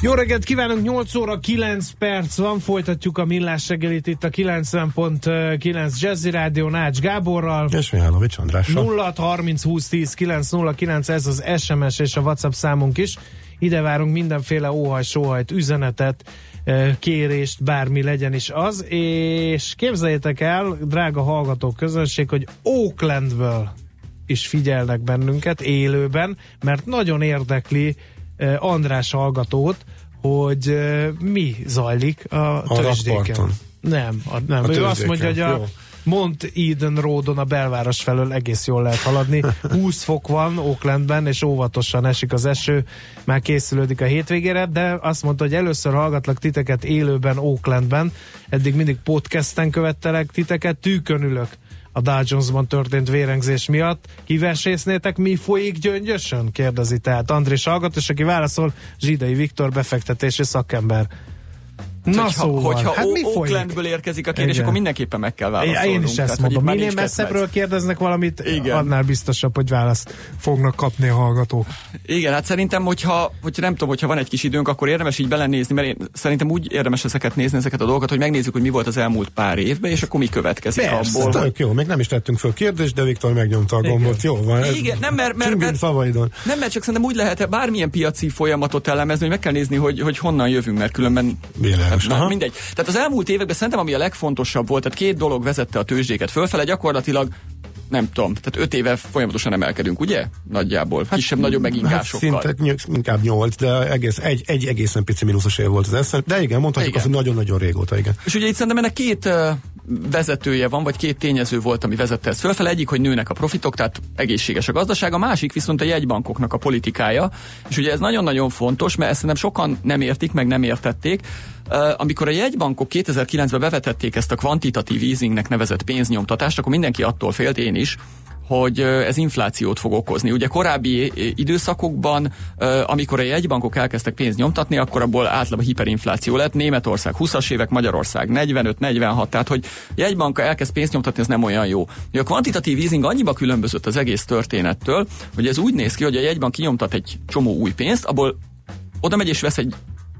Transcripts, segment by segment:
Jó reggelt kívánunk, 8 óra 9 perc van, folytatjuk a millás reggelit itt a 90.9 Jazzy Rádió Nács Gáborral. És Mihálovics Andrással. 0 30 20 10 909 ez az SMS és a WhatsApp számunk is. Ide várunk mindenféle óhaj, sóhajt, üzenetet, kérést, bármi legyen is az, és képzeljétek el, drága hallgatók közönség, hogy Oaklandből is figyelnek bennünket élőben, mert nagyon érdekli András hallgatót, hogy mi zajlik a, A tőzsdéken. Nem, a, nem. A ő azt mondja, hogy a jó. Mont Eden Roadon a belváros felől egész jól lehet haladni. 20 fok van Oaklandben, és óvatosan esik az eső, már készülődik a hétvégére, de azt mondta, hogy először hallgatlak titeket élőben Oaklandben, eddig mindig podcasten követtelek titeket, tűkön ülök a Dow Jones-ban történt vérengzés miatt. Kivesésznétek, mi folyik gyöngyösön? Kérdezi tehát Andrés hallgató, és aki válaszol, Zsidai Viktor befektetési szakember. Na hogyha, szóval, hogyha hát mi folyik? Oaklandből érkezik a kérdés, Igen. akkor mindenképpen meg kell válaszolnunk. én is Tehát, ezt hogy mondom. Minél messzebbről kedvenc. kérdeznek valamit, Igen. annál biztosabb, hogy választ fognak kapni a hallgatók. Igen, hát szerintem, hogyha, hogyha nem tudom, hogyha van egy kis időnk, akkor érdemes így belenézni, mert én szerintem úgy érdemes ezeket nézni, ezeket a dolgokat, hogy megnézzük, hogy mi volt az elmúlt pár évben, és akkor mi következik Persze, abból. Tök jó, még nem is tettünk föl kérdést, de Viktor megnyomta a gombot. Jó van. ez- Igen, nem, mert, mert, mert, szavaidon. nem, mert csak szerintem úgy lehet bármilyen piaci folyamatot elemezni, hogy meg kell nézni, hogy, hogy honnan jövünk, mert különben Világos, Na, aha. mindegy. Tehát az elmúlt években szerintem, ami a legfontosabb volt, tehát két dolog vezette a tőzsdéket fölfele, gyakorlatilag nem tudom, tehát öt éve folyamatosan emelkedünk, ugye? Nagyjából. Kisebb-nagyobb Hát megingásokkal. szinte ny- inkább nyolc, de egész, egy, egy egészen pici mínuszos év volt az eszem. De igen, mondhatjuk Igen. azt, hogy nagyon-nagyon régóta, igen. És ugye itt szerintem ennek két vezetője van, vagy két tényező volt, ami vezette ezt fölfele. Egyik, hogy nőnek a profitok, tehát egészséges a gazdaság, a másik viszont a jegybankoknak a politikája. És ugye ez nagyon-nagyon fontos, mert ezt szerintem sokan nem értik, meg nem értették. Amikor a jegybankok 2009-ben bevetették ezt a kvantitatív easingnek nevezett pénznyomtatást, akkor mindenki attól félt, én is, hogy ez inflációt fog okozni. Ugye korábbi időszakokban, amikor a jegybankok elkezdtek pénzt nyomtatni, akkor abból általában hiperinfláció lett. Németország 20-as évek, Magyarország 45-46, tehát hogy jegybanka elkezd pénzt nyomtatni, ez nem olyan jó. A kvantitatív easing annyiba különbözött az egész történettől, hogy ez úgy néz ki, hogy a jegybank kinyomtat egy csomó új pénzt, abból oda megy és vesz egy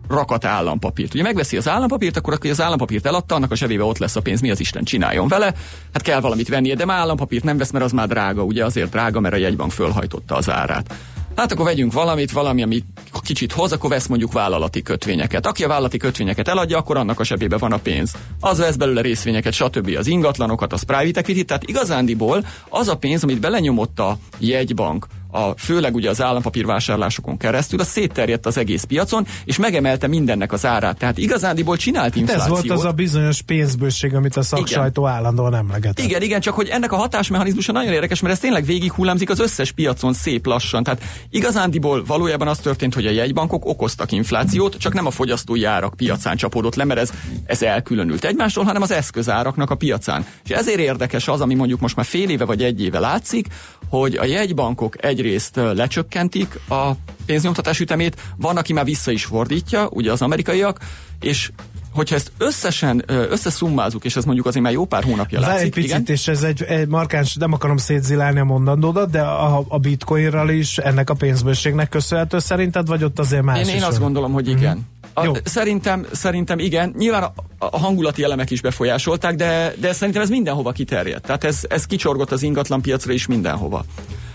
rakat állampapírt. Ugye megveszi az állampapírt, akkor aki az állampapírt eladta, annak a zsebébe ott lesz a pénz, mi az Isten csináljon vele. Hát kell valamit vennie, de már állampapírt nem vesz, mert az már drága, ugye azért drága, mert a jegybank fölhajtotta az árát. Hát akkor vegyünk valamit, valami, ami kicsit hoz, akkor vesz mondjuk vállalati kötvényeket. Aki a vállalati kötvényeket eladja, akkor annak a zsebébe van a pénz. Az vesz belőle részvényeket, stb. az ingatlanokat, az private equity, tehát igazándiból az a pénz, amit belenyomott a jegybank, a, főleg ugye az állampapírvásárlásokon keresztül, az szétterjedt az egész piacon, és megemelte mindennek az árát. Tehát igazándiból csinált Hát inflációt. ez volt az a bizonyos pénzbőség, amit a szaksajtó állandóan emlegetett. Igen, igen, csak hogy ennek a hatásmechanizmusa nagyon érdekes, mert ez tényleg végig hullámzik az összes piacon szép lassan. Tehát igazándiból valójában az történt, hogy a jegybankok okoztak inflációt, csak nem a fogyasztói árak piacán csapódott le, mert ez, ez elkülönült egymástól, hanem az eszközáraknak a piacán. És ezért érdekes az, ami mondjuk most már fél éve vagy egy éve látszik, hogy a jegybankok egyrészt lecsökkentik a pénznyomtatás ütemét, van, aki már vissza is fordítja, ugye az amerikaiak, és hogyha ezt összesen ö, összeszummázunk, és ez mondjuk azért már jó pár hónapja Várj egy látszik, picit, igen, és ez egy, egy markáns, nem akarom szétzilálni a mondandódat, de a, a bitcoinral is ennek a pénzbőségnek köszönhető szerinted, vagy ott azért más Én, én azt van? gondolom, hogy igen. A, Jó. szerintem, szerintem igen. Nyilván a, a hangulati elemek is befolyásolták, de, de szerintem ez mindenhova kiterjedt. Tehát ez, ez kicsorgott az ingatlan piacra is mindenhova.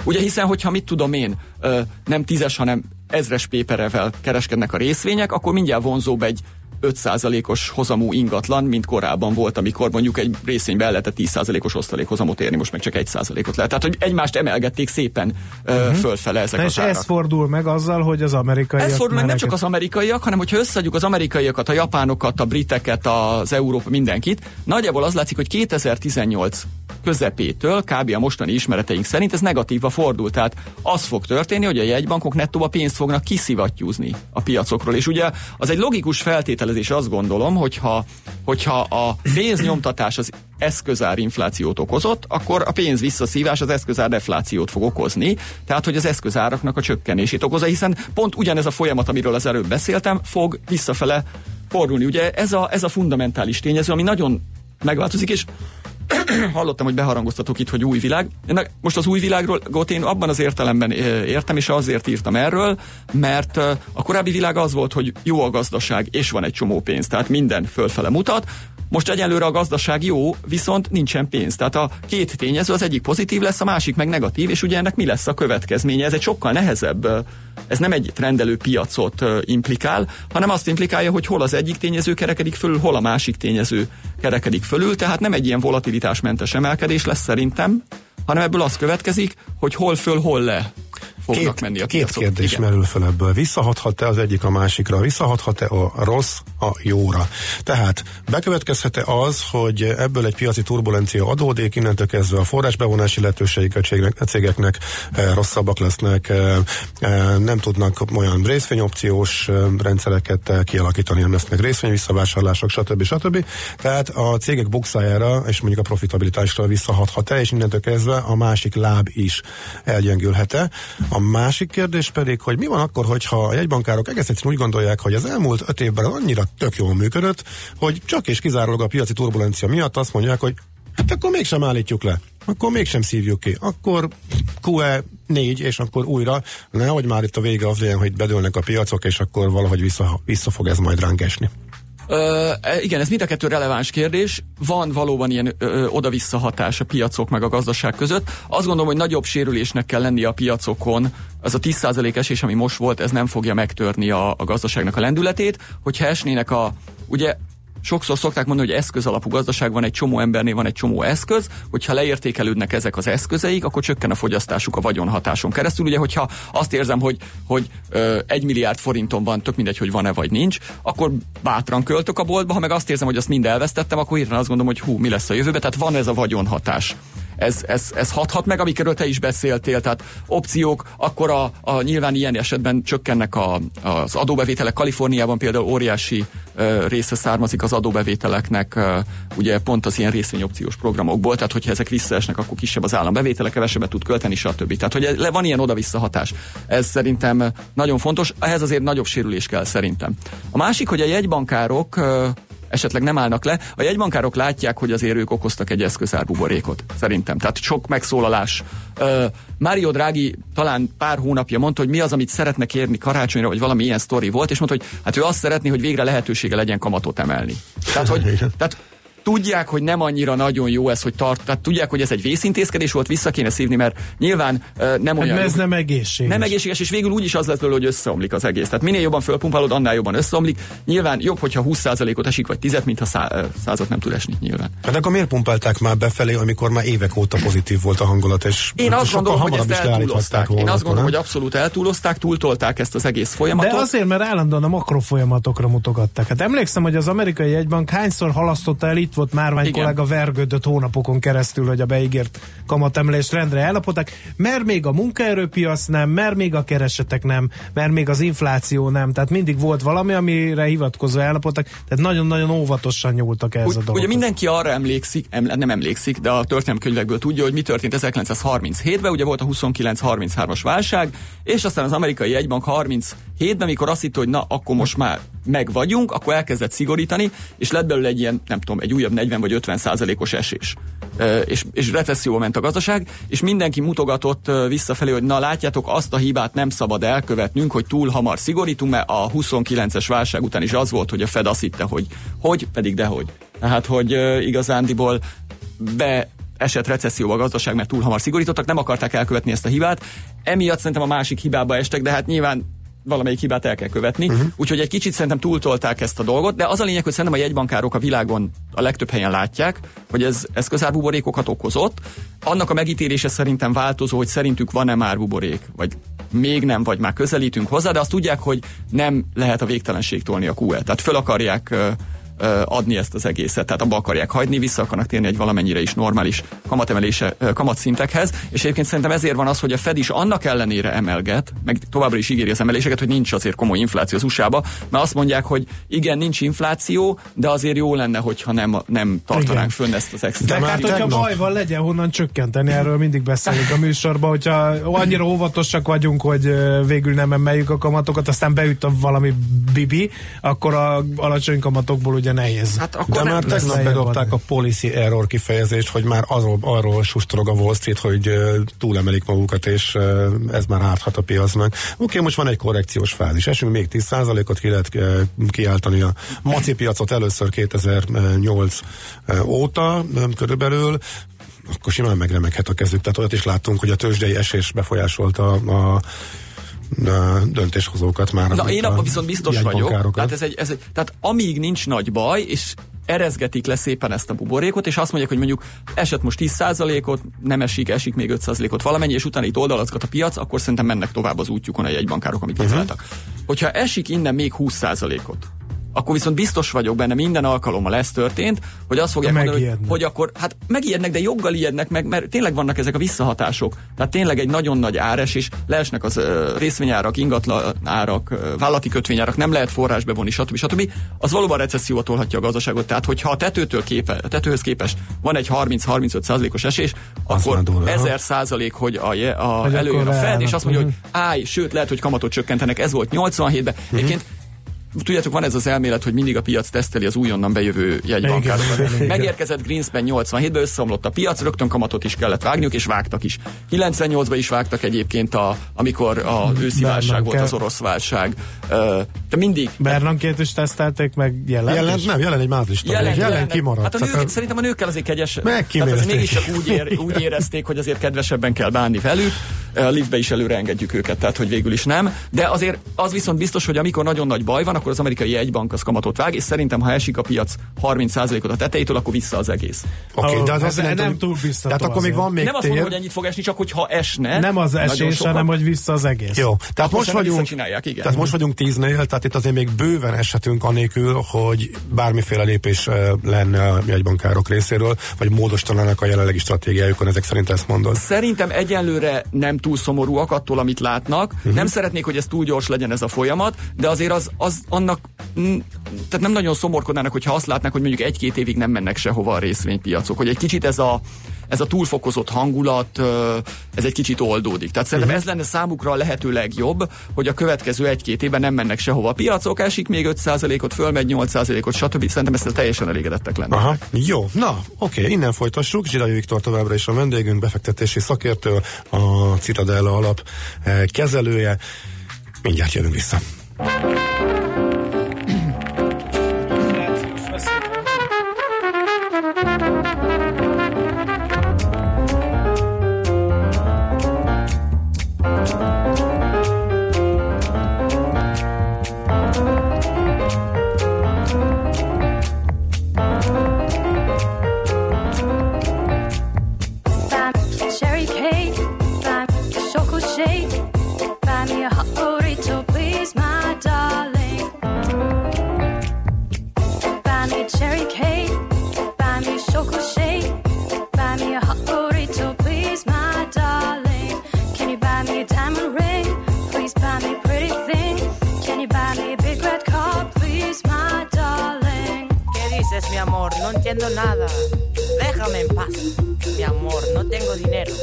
Ugye hiszen, hogyha mit tudom én, nem tízes, hanem ezres péperevel kereskednek a részvények, akkor mindjárt vonzóbb egy 5%-os hozamú ingatlan, mint korábban volt, amikor mondjuk egy részvénybe el lehetett 10%-os osztalékhozamot érni, most meg csak 1%-ot lehet. Tehát, hogy egymást emelgették szépen uh-huh. fölfele ezek Na az és árak. ez fordul meg azzal, hogy az amerikaiak... Ez fordul meg nem csak az amerikaiak, hanem hogyha összeadjuk az amerikaiakat, a japánokat, a briteket, az Európa, mindenkit, nagyjából az látszik, hogy 2018 közepétől, kb. a mostani ismereteink szerint ez negatíva fordul. Tehát az fog történni, hogy a jegybankok nettóba pénzt fognak kiszivattyúzni a piacokról. És ugye az egy logikus feltételezés, azt gondolom, hogyha, hogyha a pénznyomtatás az eszközár inflációt okozott, akkor a pénz visszaszívás az eszközár deflációt fog okozni, tehát hogy az eszközáraknak a csökkenését okozza, hiszen pont ugyanez a folyamat, amiről az előbb beszéltem, fog visszafele fordulni. Ugye ez a, ez a fundamentális tényező, ami nagyon megváltozik, és hallottam, hogy beharangoztatok itt, hogy új világ. Most az új világról én abban az értelemben értem, és azért írtam erről, mert a korábbi világ az volt, hogy jó a gazdaság, és van egy csomó pénz, tehát minden fölfele mutat. Most egyelőre a gazdaság jó, viszont nincsen pénz. Tehát a két tényező, az egyik pozitív lesz, a másik meg negatív, és ugye ennek mi lesz a következménye? Ez egy sokkal nehezebb, ez nem egy rendelő piacot implikál, hanem azt implikálja, hogy hol az egyik tényező kerekedik fölül, hol a másik tényező kerekedik fölül, tehát nem egy ilyen volatilitásmentes emelkedés lesz szerintem, hanem ebből az következik, hogy hol föl, hol le fognak két, menni a Két kérdés Igen. merül fel ebből. Visszahathat-e az egyik a másikra? Visszahathat-e a rossz a jóra? Tehát bekövetkezhet-e az, hogy ebből egy piaci turbulencia adódik, innentől kezdve a forrásbevonási lehetőségek a cégeknek e, rosszabbak lesznek, e, e, nem tudnak olyan részvényopciós rendszereket kialakítani, nem lesznek részvényvisszavásárlások, stb. stb. Tehát a cégek bukszájára és mondjuk a profitabilitásra visszahathat-e, és innentől kezdve a másik láb is elgyengülhet-e. A másik kérdés pedig, hogy mi van akkor, hogyha a jegybankárok egész egyszerűen úgy gondolják, hogy az elmúlt öt évben annyira tök jól működött, hogy csak és kizárólag a piaci turbulencia miatt azt mondják, hogy hát akkor mégsem állítjuk le, akkor mégsem szívjuk ki, akkor QE 4, és akkor újra, nehogy már itt a vége az legyen, hogy bedőlnek a piacok, és akkor valahogy vissza, vissza fog ez majd ránk esni. Ö, e, igen, ez mind a kettő releváns kérdés. Van valóban ilyen oda-vissza hatás a piacok meg a gazdaság között. Azt gondolom, hogy nagyobb sérülésnek kell lennie a piacokon. Az a 10% esés, ami most volt, ez nem fogja megtörni a, a gazdaságnak a lendületét. Hogyha esnének a... Ugye sokszor szokták mondani, hogy eszköz alapú gazdaság van, egy csomó embernél van egy csomó eszköz, hogyha leértékelődnek ezek az eszközeik, akkor csökken a fogyasztásuk a vagyonhatáson keresztül. Ugye, hogyha azt érzem, hogy, hogy ö, egy milliárd forintom van, tök mindegy, hogy van-e vagy nincs, akkor bátran költök a boltba, ha meg azt érzem, hogy azt mind elvesztettem, akkor hirtelen azt gondolom, hogy hú, mi lesz a jövőbe, tehát van ez a vagyonhatás ez, ez, ez hathat meg, amikről te is beszéltél, tehát opciók, akkor a, a nyilván ilyen esetben csökkennek a, az adóbevételek. Kaliforniában például óriási ö, része származik az adóbevételeknek, ö, ugye pont az ilyen részvényopciós programokból, tehát hogyha ezek visszaesnek, akkor kisebb az állambevétele, kevesebbet tud költeni, stb. Tehát, hogy le van ilyen oda-vissza hatás. Ez szerintem nagyon fontos, ehhez azért nagyobb sérülés kell szerintem. A másik, hogy a jegybankárok esetleg nem állnak le. A jegybankárok látják, hogy azért ők okoztak egy eszközárbuborékot, szerintem. Tehát sok megszólalás. Uh, Mário Draghi talán pár hónapja mondta, hogy mi az, amit szeretne kérni karácsonyra, vagy valami ilyen sztori volt, és mondta, hogy hát ő azt szeretné, hogy végre lehetősége legyen kamatot emelni. Tehát, hogy, tehát tudják, hogy nem annyira nagyon jó ez, hogy tart, tehát tudják, hogy ez egy vészintézkedés volt, vissza kéne szívni, mert nyilván uh, nem hát olyan. Ez nem egészséges. Nem egészséges, és végül úgy is az lesz belőle, hogy összeomlik az egész. Tehát minél jobban fölpumpálod, annál jobban összeomlik. Nyilván jobb, hogyha 20%-ot esik, vagy 10 mint ha százat nem tud esni, nyilván. Hát akkor miért pumpálták már befelé, amikor már évek óta pozitív volt a hangulat, és Én azt gondolom, hogy ezt eltúlozták. Én azt gondolom, hogy abszolút eltúlozták, túltolták ezt az egész folyamatot. De azért, mert állandóan a makrofolyamatokra mutogattak. Hát emlékszem, hogy az amerikai jegybank hányszor halasztotta el, itt volt Márvány kollega vergődött hónapokon keresztül, hogy a beígért kamatemelést rendre ellapották, mert még a munkaerőpiac nem, mert még a keresetek nem, mert még az infláció nem, tehát mindig volt valami, amire hivatkozva ellapottak, tehát nagyon-nagyon óvatosan nyúltak ez a dolog. Ugye mindenki arra emlékszik, em, nem emlékszik, de a történelmkönyvekből tudja, hogy mi történt 1937-ben, ugye volt a 29-33-as válság, és aztán az amerikai jegybank 37-ben, mikor azt hitt, hogy na, akkor most már meg vagyunk, akkor elkezdett szigorítani, és lett belőle egy ilyen, nem tudom, egy újabb 40 vagy 50 százalékos esés. És, és recesszióba ment a gazdaság, és mindenki mutogatott visszafelé, hogy na látjátok, azt a hibát nem szabad elkövetnünk, hogy túl hamar szigorítunk, mert a 29-es válság után is az volt, hogy a Fed azt hitte, hogy hogy, pedig dehogy. Tehát, hogy igazándiból be esett recesszióba a gazdaság, mert túl hamar szigorítottak, nem akarták elkövetni ezt a hibát. Emiatt szerintem a másik hibába estek, de hát nyilván valamelyik hibát el kell követni. Uh-huh. Úgyhogy egy kicsit szerintem túltolták ezt a dolgot, de az a lényeg, hogy szerintem a jegybankárok a világon a legtöbb helyen látják, hogy ez, ez közárbuborékokat okozott. Annak a megítélése szerintem változó, hogy szerintük van-e már buborék, vagy még nem, vagy már közelítünk hozzá, de azt tudják, hogy nem lehet a végtelenség tolni a QE. Tehát föl akarják adni ezt az egészet, tehát abba akarják hagyni, vissza akarnak térni egy valamennyire is normális kamatemelése, kamatszintekhez, és egyébként szerintem ezért van az, hogy a Fed is annak ellenére emelget, meg továbbra is ígéri az emeléseket, hogy nincs azért komoly infláció az USA-ba, mert azt mondják, hogy igen, nincs infláció, de azért jó lenne, hogyha nem, nem tartanánk igen. fönn ezt az extra. De, de hát, hogyha tegnap... baj van, legyen honnan csökkenteni, erről mindig beszélünk a műsorban, hogyha annyira óvatosak vagyunk, hogy végül nem emeljük a kamatokat, aztán beüt a valami bibi, akkor a alacsony kamatokból ugye nehéz. Hát akkor De már tegnap bedobták a policy error kifejezést, hogy már arról, arról sustorog a Wall Street, hogy túlemelik magukat, és ez már árthat a piacnak. Oké, okay, most van egy korrekciós fázis. Esünk még 10%-ot ki lehet kiáltani a maci piacot először 2008 óta körülbelül akkor simán megremeghet a kezük. Tehát olyat is láttunk, hogy a tőzsdei esés befolyásolta a, a döntéshozókat már. Na, én abban viszont biztos vagyok. Tehát, ez egy, ez egy, tehát amíg nincs nagy baj, és erezgetik le szépen ezt a buborékot, és azt mondják, hogy mondjuk esett most 10%-ot, nem esik, esik még 5%-ot valamennyi, és utána itt oldalazgat a piac, akkor szerintem mennek tovább az útjukon a jegybankárok, amit uh-huh. Hogyha esik innen még 20%-ot, akkor viszont biztos vagyok benne, minden alkalommal ez történt, hogy azt fogják mondani, hogy, hogy akkor, hát megijednek, de joggal ijednek meg, mert tényleg vannak ezek a visszahatások. Tehát tényleg egy nagyon nagy áres, és leesnek az uh, részvényárak, ingatlan árak, uh, vállalati kötvényárak, nem lehet forrás bevonni, stb. stb. Az valóban recesszióba tolhatja a gazdaságot. Tehát, hogyha a tetőtől képe, a tetőhöz képest van egy 30-35 százalékos esés, az akkor 1000 százalék, hogy a, a, előjön a Fed, és azt mondja, hogy mhm. állj, sőt, lehet, hogy kamatot csökkentenek. Ez volt 87-ben. Uh-huh. Egyébként tudjátok, van ez az elmélet, hogy mindig a piac teszteli az újonnan bejövő jegybankárokat. Megérkezett Greenspan 87-ben, összeomlott a piac, rögtön kamatot is kellett vágniuk, és vágtak is. 98-ban is vágtak egyébként, a, amikor a őszi válság volt, az orosz válság. De mindig. Bernankét is tesztelték, meg jelent? Jelent, nem, jelen egy mázlista. Jelen, jelen, jelen kimaradt. Hát a nők, szerintem a nőkkel azért kegyes. Tehát azért mégis csak úgy, ér, úgy érezték, hogy azért kedvesebben kell bánni velük. A liftbe is előre engedjük őket, tehát hogy végül is nem. De azért az viszont biztos, hogy amikor nagyon nagy baj van, akkor az amerikai egybank az kamatot vág, és szerintem, ha esik a piac 30%-ot a tetejétől, akkor vissza az egész. Oké, okay, de az az nem, nem túl vissza. Tehát akkor még van még Nem azt mondom, hogy ennyit fog esni, csak hogyha esne. Nem az esés, hanem hogy vissza az egész. Jó, tehát most vagyunk, igen. tehát most vagyunk tíznél, tehát itt azért még bőven eshetünk anélkül, hogy bármiféle lépés lenne a jegybankárok részéről, vagy módosítanának a jelenlegi stratégiájukon, ezek szerint ezt mondod. Szerintem egyenlőre nem túl szomorúak attól, amit látnak. Uh-huh. Nem szeretnék, hogy ez túl gyors legyen ez a folyamat, de azért az, az annak tehát nem nagyon szomorkodnának, hogyha azt látnák, hogy mondjuk egy-két évig nem mennek sehova a részvénypiacok, hogy egy kicsit ez a, ez a túlfokozott hangulat, ez egy kicsit oldódik. Tehát szerintem uh-huh. ez lenne számukra a lehető legjobb, hogy a következő egy-két évben nem mennek sehova a piacok, esik még 5%-ot, fölmegy 8%-ot, stb. Szerintem ezt teljesen elégedettek lennek. Aha. Jó, na, oké, innen folytassuk. Zsirai Viktor továbbra is a vendégünk, befektetési szakértő, a Citadella alap eh, kezelője. Mindjárt jövünk vissza. mi amor, no entiendo nada. Déjame en paz, mi amor, no tengo dinero.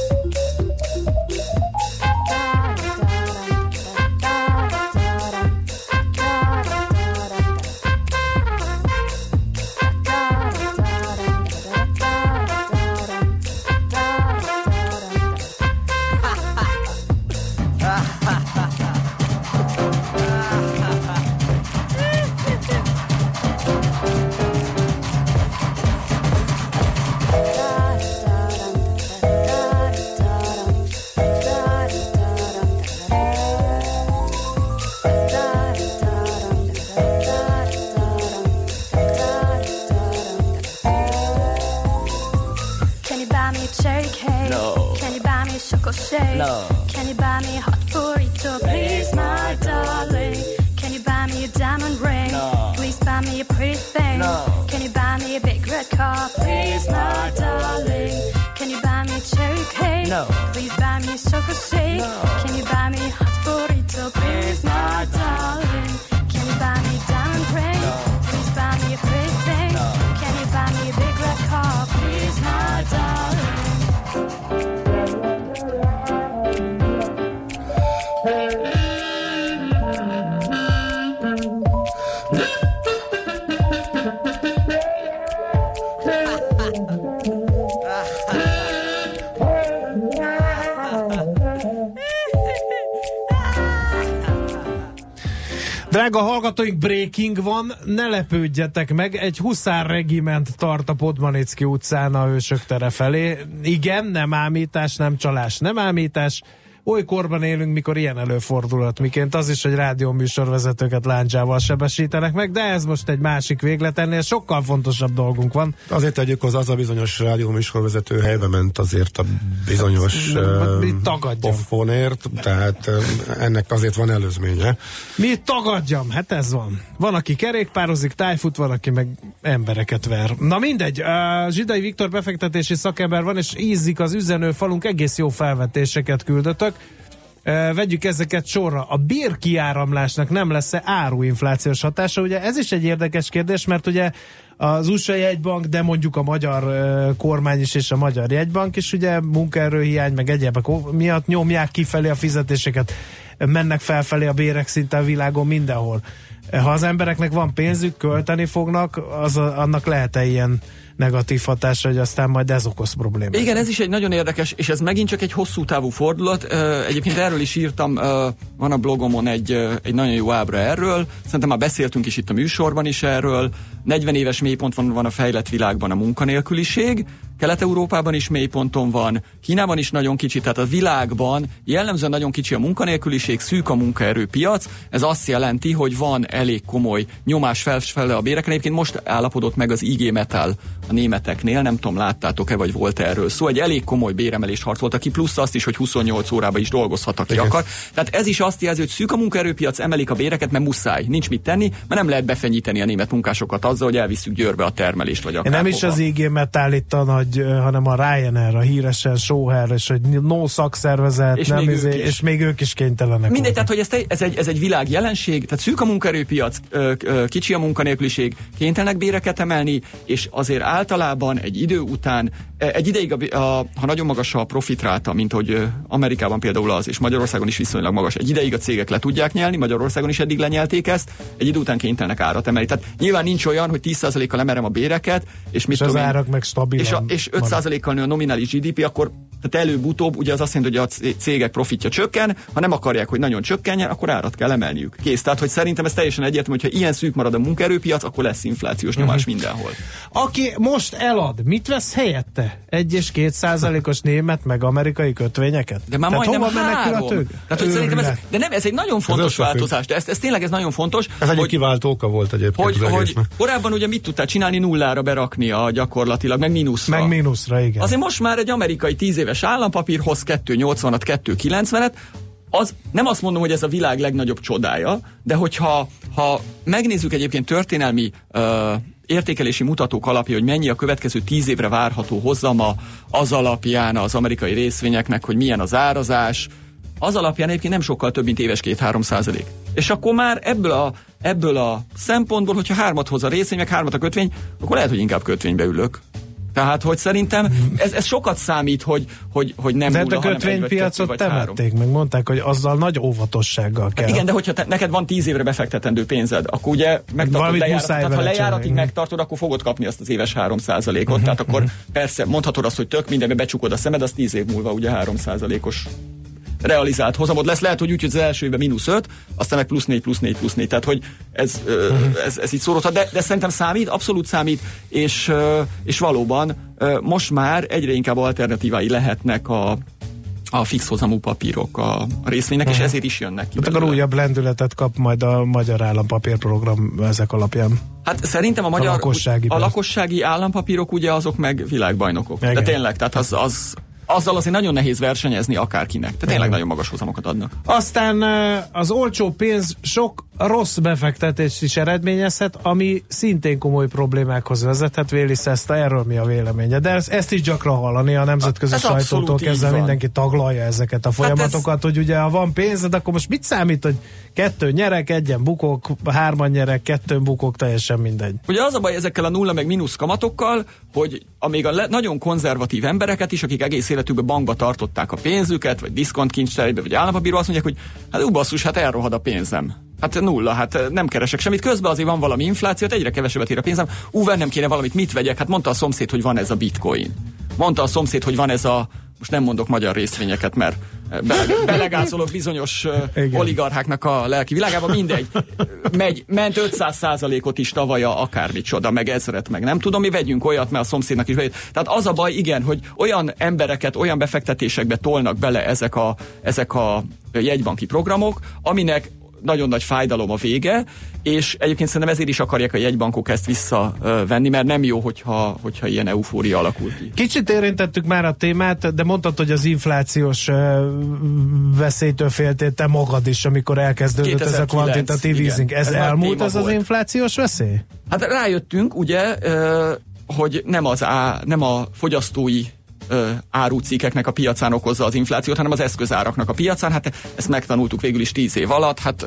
Drága hallgatóink, breaking van, ne lepődjetek meg, egy huszár regiment tart a Podmanicki utcán a Hősök tere felé. Igen, nem ámítás, nem csalás, nem ámítás. Oly korban élünk, mikor ilyen előfordulhat, miként az is, hogy rádióműsorvezetőket láncsával sebesítenek meg, de ez most egy másik véglet, ennél sokkal fontosabb dolgunk van. Azért tegyük hozzá, az a bizonyos rádió műsorvezető helybe ment azért a bizonyos tagadjam? poffonért, tehát ennek azért van előzménye. Mi tagadjam? Hát ez van. Van, aki kerékpározik, tájfut, van, aki meg embereket ver. Na mindegy, Zsidai Viktor befektetési szakember van, és ízik az üzenő falunk, egész jó felvetéseket küldötök. Ö, Vegyük ezeket sorra. A bérkiáramlásnak nem lesz-e áruinflációs hatása? Ugye ez is egy érdekes kérdés, mert ugye az USA jegybank, de mondjuk a magyar ö, kormány is és a magyar jegybank is ugye munkaerőhiány, meg egyébek o- miatt nyomják kifelé a fizetéseket, mennek felfelé a bérek szinte a világon mindenhol. Ha az embereknek van pénzük, költeni fognak, az annak lehet-e ilyen negatív hatása, hogy aztán majd ez okoz problémát. Igen, ez is egy nagyon érdekes, és ez megint csak egy hosszú távú fordulat. Egyébként erről is írtam, van a blogomon egy, egy nagyon jó ábra erről. Szerintem már beszéltünk is itt a műsorban is erről. 40 éves mélyponton van a fejlett világban a munkanélküliség, Kelet-Európában is mélyponton van, Kínában is nagyon kicsi, tehát a világban jellemzően nagyon kicsi a munkanélküliség, szűk a munkaerőpiac. Ez azt jelenti, hogy van elég komoly nyomás felfele a bérekre. Egyébként most állapodott meg az IG Metal a németeknél, nem tudom, láttátok-e, vagy volt erről szó. Egy elég komoly béremelést harcoltak ki, plusz azt is, hogy 28 órába is dolgozhat, aki Igen. akar. Tehát ez is azt jelzi, hogy szűk a munkaerőpiac, emelik a béreket, mert muszáj, nincs mit tenni, mert nem lehet befenyíteni a német munkásokat azzal, hogy elviszük Győrbe a termelést, vagy akár Nem is az IG Metal itt a nagy, ö, hanem a Ryanair, a híresen Soher, és hogy no szakszervezet, És nem még izé, ők is. és még ők is kénytelenek. Mindegy, tehát hogy ez, te- ez, egy, ez egy világ jelenség, tehát szűk a munkaerőpiac, kicsi a munkanélküliség, kénytelenek béreket emelni, és azért általában egy idő után, e, egy ideig, a, a, ha nagyon magas a profitráta, mint hogy Amerikában például az, és Magyarországon is viszonylag magas, egy ideig a cégek le tudják nyelni, Magyarországon is eddig lenyelték ezt, egy idő után kénytelenek árat emelni. Tehát nyilván nincs olyan, hogy 10%-kal emelem a béreket, és mit És az árak meg stabilan és, a, és 5%-kal nő a nominális GDP, akkor tehát előbb-utóbb ugye az azt jelenti, hogy a cégek profitja csökken, ha nem akarják, hogy nagyon csökkenjen, akkor árat kell emelniük. Kész. Tehát, hogy szerintem ez teljesen egyértelmű, hogy ha ilyen szűk marad a munkaerőpiac, akkor lesz inflációs nyomás Mhm. mindenhol. Aki most elad, mit vesz helyette? Egy és két százalékos német meg amerikai kötvényeket? De már Tehát majdnem három. Tehát, hogy szerintem ez, de nem, ez egy nagyon fontos összefügg. változás, de ez, ez tényleg ez nagyon fontos. Ez egy kiváltó oka volt egyébként hogy, hogy korábban ugye mit tudtál csinálni nullára berakni a gyakorlatilag, meg mínuszra. Meg mínuszra, igen. Azért most már egy amerikai 10 éves állampapír hoz 280-at, 290-et, az, nem azt mondom, hogy ez a világ legnagyobb csodája, de hogyha ha megnézzük egyébként történelmi ö, értékelési mutatók alapja, hogy mennyi a következő tíz évre várható hozama, az alapján az amerikai részvényeknek, hogy milyen az árazás, az alapján egyébként nem sokkal több, mint éves 2-3 százalék. És akkor már ebből a, ebből a szempontból, hogyha hármat hoz a részvény, meg hármat a kötvény, akkor lehet, hogy inkább kötvénybe ülök. Tehát, hogy szerintem ez, ez sokat számít, hogy, hogy, hogy nem De hát nulla, a kötvénypiacot temették, meg mondták, hogy azzal nagy óvatossággal kell. Igen, de hogyha te, neked van tíz évre befektetendő pénzed, akkor ugye megtartod lejárat, tehát ha lejáratig csinálni. megtartod, akkor fogod kapni azt az éves 3 ot Mhm, Tehát akkor persze mondhatod azt, hogy tök mindenbe becsukod a szemed, az 10 év múlva ugye 3 os realizált hozamod lesz. Lehet, hogy úgy, hogy az első évben mínusz 5, aztán meg plusz 4, plusz 4, plusz 4. Tehát, hogy ez, Mhm. ez, ez így szórodhat, de, de szerintem számít, abszolút számít, és, és valóban most már egyre inkább alternatívái lehetnek a, a fix hozamú papírok a, a részvénynek, és ezért is jönnek ki. Hát akkor belőle. újabb lendületet kap majd a Magyar Állampapírprogram ezek alapján. Hát szerintem a magyar lakossági a lakossági állampapírok ugye azok meg világbajnokok. Igen. De tényleg, tehát az, az, azzal azért nagyon nehéz versenyezni akárkinek. Tehát tényleg nagyon magas hozamokat adnak. Aztán az olcsó pénz sok rossz befektetés is eredményezhet, ami szintén komoly problémákhoz vezethet. Véli Szeszta, erről mi a véleménye? De ezt, ezt is gyakran hallani a nemzetközi Ez sajtótól kezdve van. mindenki taglalja ezeket a folyamatokat, hogy ugye ha van pénzed, akkor most mit számít, hogy kettő nyerek, egyen bukok, hárman nyerek, kettőn bukok, teljesen mindegy. Ugye az a baj ezekkel a nulla meg mínusz kamatokkal, hogy amíg a le, nagyon konzervatív embereket is, akik egész életükben bankba tartották a pénzüket, vagy diszkontkincstárba, vagy állampapírba, azt mondják, hogy hát ú, basszus, hát elrohad a pénzem. Hát nulla, hát nem keresek semmit. Közben azért van valami infláció, hát egyre kevesebbet ér a pénzem. Ú, vennem kéne valamit, mit vegyek? Hát mondta a szomszéd, hogy van ez a bitcoin. Mondta a szomszéd, hogy van ez a most nem mondok magyar részvényeket, mert bele, belegázolok bizonyos uh, Igen. oligarcháknak a lelki világába, mindegy. Megy, ment 500 ot is tavalya akármicsoda, meg ezret, meg nem tudom, mi vegyünk olyat, mert a szomszédnak is vegyük. Tehát az a baj, igen, hogy olyan embereket, olyan befektetésekbe tolnak bele ezek a, ezek a jegybanki programok, aminek nagyon nagy fájdalom a vége, és egyébként szerintem ezért is akarják a jegybankok ezt visszavenni, mert nem jó, hogyha, hogyha ilyen eufória alakul ki. Kicsit érintettük már a témát, de mondtad, hogy az inflációs veszélytől féltél te magad is, amikor elkezdődött ez a 2009, kvantitatív igen. easing. Ez, Ez elmúlt ez az inflációs veszély? Hát rájöttünk, ugye, hogy nem, az á, nem a fogyasztói ö, árucikkeknek a piacán okozza az inflációt, hanem az eszközáraknak a piacán. Hát ezt megtanultuk végül is tíz év alatt, hát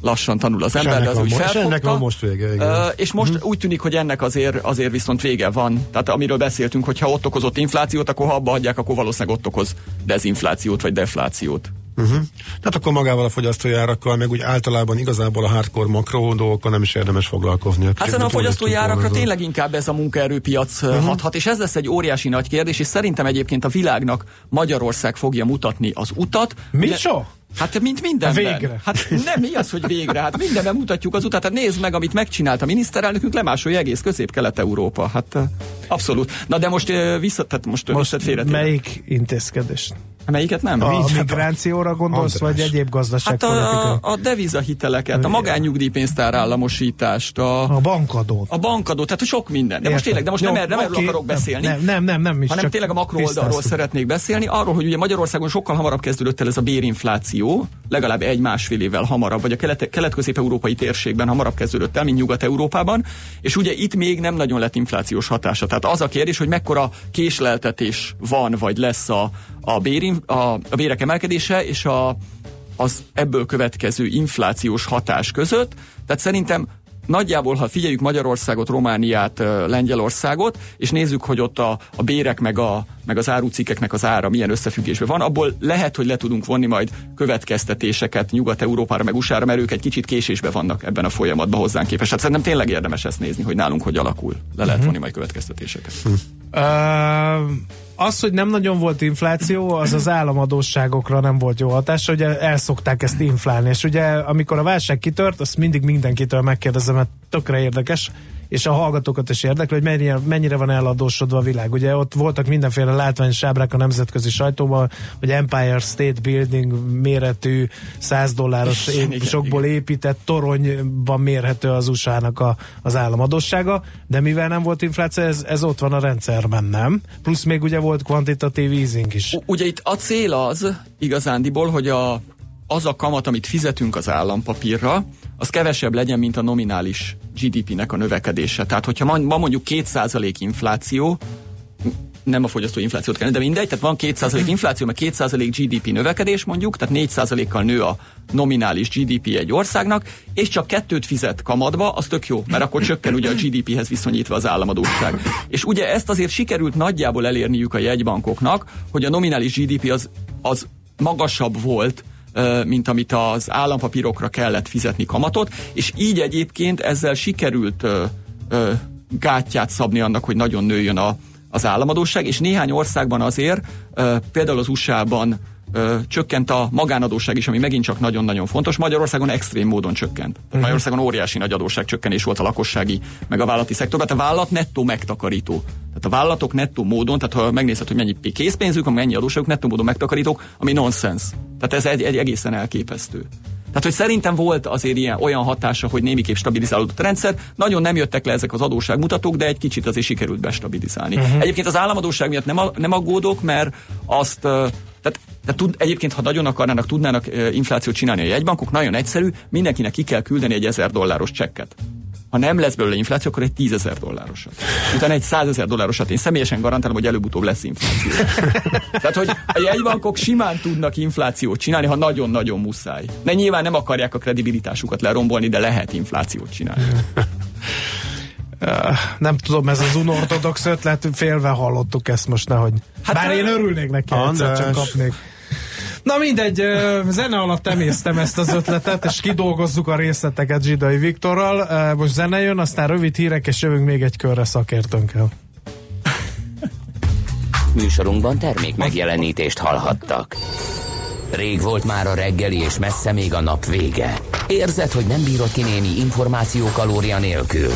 lassan tanul az ember, de az úgy felfogta. ennek van most vége, igen. És most úgy tűnik, hogy ennek azért, azért viszont vége van. Tehát amiről beszéltünk, hogy ha ott okozott inflációt, akkor ha abba hagyják, akkor valószínűleg ott okoz dezinflációt vagy deflációt. Uh-huh. Tehát akkor magával a fogyasztói árakkal, meg úgy általában igazából a hardcore makro dolgokkal nem is érdemes foglalkozni. Hát szerintem a fogyasztói árakra tényleg inkább ez a munkaerőpiac uh-huh. hathat, és ez lesz egy óriási nagy kérdés, és szerintem egyébként a világnak Magyarország fogja mutatni az utat. Mi Ugye- so? Hát mint mindenben. Végre. Hát nem, mi az, hogy végre? Hát mindenben mutatjuk az utat. Hát nézd meg, amit megcsinált a miniszterelnökünk, lemásolja egész közép-kelet-európa. Hát eh, abszolút. Na de most eh, vissza, tehát most, most félretérek. melyik intézkedés? Melyiket nem? A hát a- migrációra gondolsz, András. vagy egyéb Hát gazdaságpolitikai? a, a devizahiteleket, a magánnyugdíjpénztár államosítást, a, a bankadót. a bankadó, tehát sok minden. De most Értem. tényleg, de most Jó, nem, nem erről oké, akarok nem, beszélni. Nem, nem, nem, nem is hanem tényleg a makro oldalról szeretnék beszélni, arról, hogy ugye Magyarországon sokkal hamarabb kezdődött el ez a bérinfláció, legalább egy-másfél évvel hamarabb, vagy a kelet- kelet-közép-európai térségben hamarabb kezdődött el, mint Nyugat-Európában, és ugye itt még nem nagyon lett inflációs hatása. Tehát az a kérdés, hogy mekkora késleltetés van, vagy lesz a, a, bérin, a, a bérek emelkedése, és a, az ebből következő inflációs hatás között. Tehát szerintem nagyjából, ha figyeljük Magyarországot, Romániát, Lengyelországot, és nézzük, hogy ott a, a bérek meg, a, meg az árucikkeknek az ára milyen összefüggésben van, abból lehet, hogy le tudunk vonni majd következtetéseket Nyugat-Európára, meg USA-ra, mert ők egy kicsit késésbe vannak ebben a folyamatban hozzánk képest. Hát szerintem tényleg érdemes ezt nézni, hogy nálunk hogy alakul. Le lehet vonni majd következtetéseket. Ö, az, hogy nem nagyon volt infláció, az az államadóságokra nem volt jó hatás, ugye elszokták ezt inflálni, és ugye amikor a válság kitört, azt mindig mindenkitől megkérdezem, mert tökre érdekes, és a hallgatókat is érdekli, hogy mennyire, mennyire van eladósodva a világ. Ugye ott voltak mindenféle látványos ábrák a nemzetközi sajtóban, hogy Empire State Building méretű 100 dolláros Igen, é- igen, sokból épített toronyban mérhető az USA-nak a, az államadósága, de mivel nem volt infláció, ez, ez ott van a rendszerben, nem? Plusz még ugye volt kvantitatív easing is. U- Ugye itt a cél az igazándiból, hogy a, az a kamat, amit fizetünk az állampapírra, az kevesebb legyen, mint a nominális GDP-nek a növekedése. Tehát, hogyha ma, mondjuk 2% infláció, nem a fogyasztó inflációt kellene, de mindegy, tehát van 2% infláció, meg 2% GDP növekedés mondjuk, tehát 4%-kal nő a nominális GDP egy országnak, és csak kettőt fizet kamatba, az tök jó, mert akkor csökken ugye a GDP-hez viszonyítva az államadóság. És ugye ezt azért sikerült nagyjából elérniük a jegybankoknak, hogy a nominális GDP az, az magasabb volt, mint amit az állampapírokra kellett fizetni kamatot, és így egyébként ezzel sikerült gátját szabni annak, hogy nagyon nőjön a, az államadóság, és néhány országban azért, például az USA-ban csökkent a magánadóság is, ami megint csak nagyon-nagyon fontos. Magyarországon extrém módon csökkent. Tehát Magyarországon óriási nagy adósságcsökkenés volt a lakossági, meg a vállalati szektorban. Tehát a vállalat nettó megtakarító. Tehát a vállalatok nettó módon, tehát ha megnézed, hogy mennyi készpénzük, mennyi adósságuk, nettó módon megtakarítók, ami nonsens. Tehát ez egy, egy egészen elképesztő. Tehát, hogy szerintem volt azért ilyen, olyan hatása, hogy némiképp stabilizálódott a rendszer. Nagyon nem jöttek le ezek az adósságmutatók, de egy kicsit azért sikerült bestabilizálni. Uh-huh. Egyébként az államadóság miatt nem, a- nem aggódok, mert azt, tehát Tehát tud, egyébként, ha nagyon akarnának, tudnának inflációt csinálni a jegybankok, nagyon egyszerű, mindenkinek ki kell küldeni egy 1000 dolláros csekket. Ha nem lesz belőle infláció, akkor egy 10 ezer dollárosat. Utána egy 100 ezer dollárosat. Én személyesen garantálom, hogy előbb-utóbb lesz infláció. Tehát, hogy a jegybankok simán tudnak inflációt csinálni, ha nagyon-nagyon muszáj. De nyilván nem akarják a kredibilitásukat lerombolni, de lehet inflációt csinálni. Nem tudom, ez az unortodox ötlet, félve hallottuk ezt most, nehogy. Hát, Bár én örülnék neki, egyszer csak András. kapnék. Na mindegy, zene alatt emésztem ezt az ötletet, és kidolgozzuk a részleteket Zsidai Viktorral. Most zene jön, aztán rövid hírek, és jövünk még egy körre szakértőnkkel. Műsorunkban termék megjelenítést hallhattak. Rég volt már a reggeli, és messze még a nap vége. Érzed, hogy nem bírod ki némi információ kalória nélkül?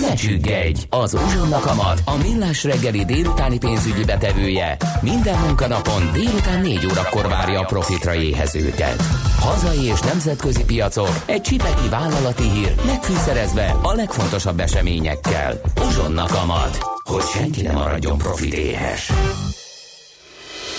Ne csüggedj! Az Uzsonna Kamat, a millás reggeli délutáni pénzügyi betevője minden munkanapon délután 4 órakor várja a profitra éhezőket. Hazai és nemzetközi piacok, egy csipeki vállalati hír, megfűszerezve a legfontosabb eseményekkel. Uzsonna Kamat, hogy senki ne maradjon profit éhes.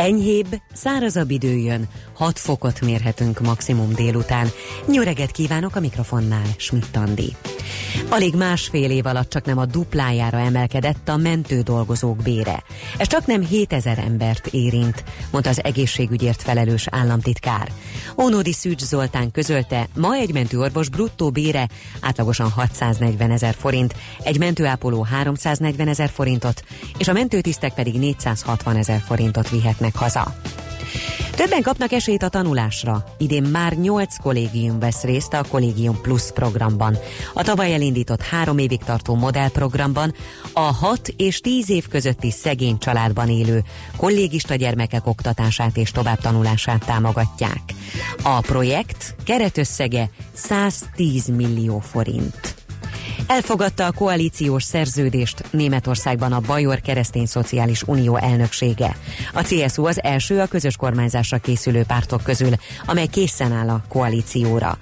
Enyhébb, szárazabb idő jön, 6 fokot mérhetünk maximum délután. Nyöreget kívánok a mikrofonnál, Schmidt Andi. Alig másfél év alatt csak nem a duplájára emelkedett a mentő dolgozók bére. Ez csak nem 7000 embert érint, mondta az egészségügyért felelős államtitkár. Ónódi Szűcs Zoltán közölte, ma egy mentőorvos bruttó bére átlagosan 640 ezer forint, egy mentőápoló 340 ezer forintot, és a mentőtisztek pedig 460 ezer forintot vihetnek haza. Többen kapnak esélyt a tanulásra. Idén már 8 kollégium vesz részt a Kollégium Plus programban. A tavaly elindított három évig tartó modellprogramban a 6 és 10 év közötti szegény családban élő kollégista gyermekek oktatását és továbbtanulását támogatják. A projekt keretösszege 110 millió forint. Elfogadta a koalíciós szerződést Németországban a Bajor Keresztény Szociális Unió elnöksége. A CSU az első a közös kormányzásra készülő pártok közül, amely készen áll a koalícióra.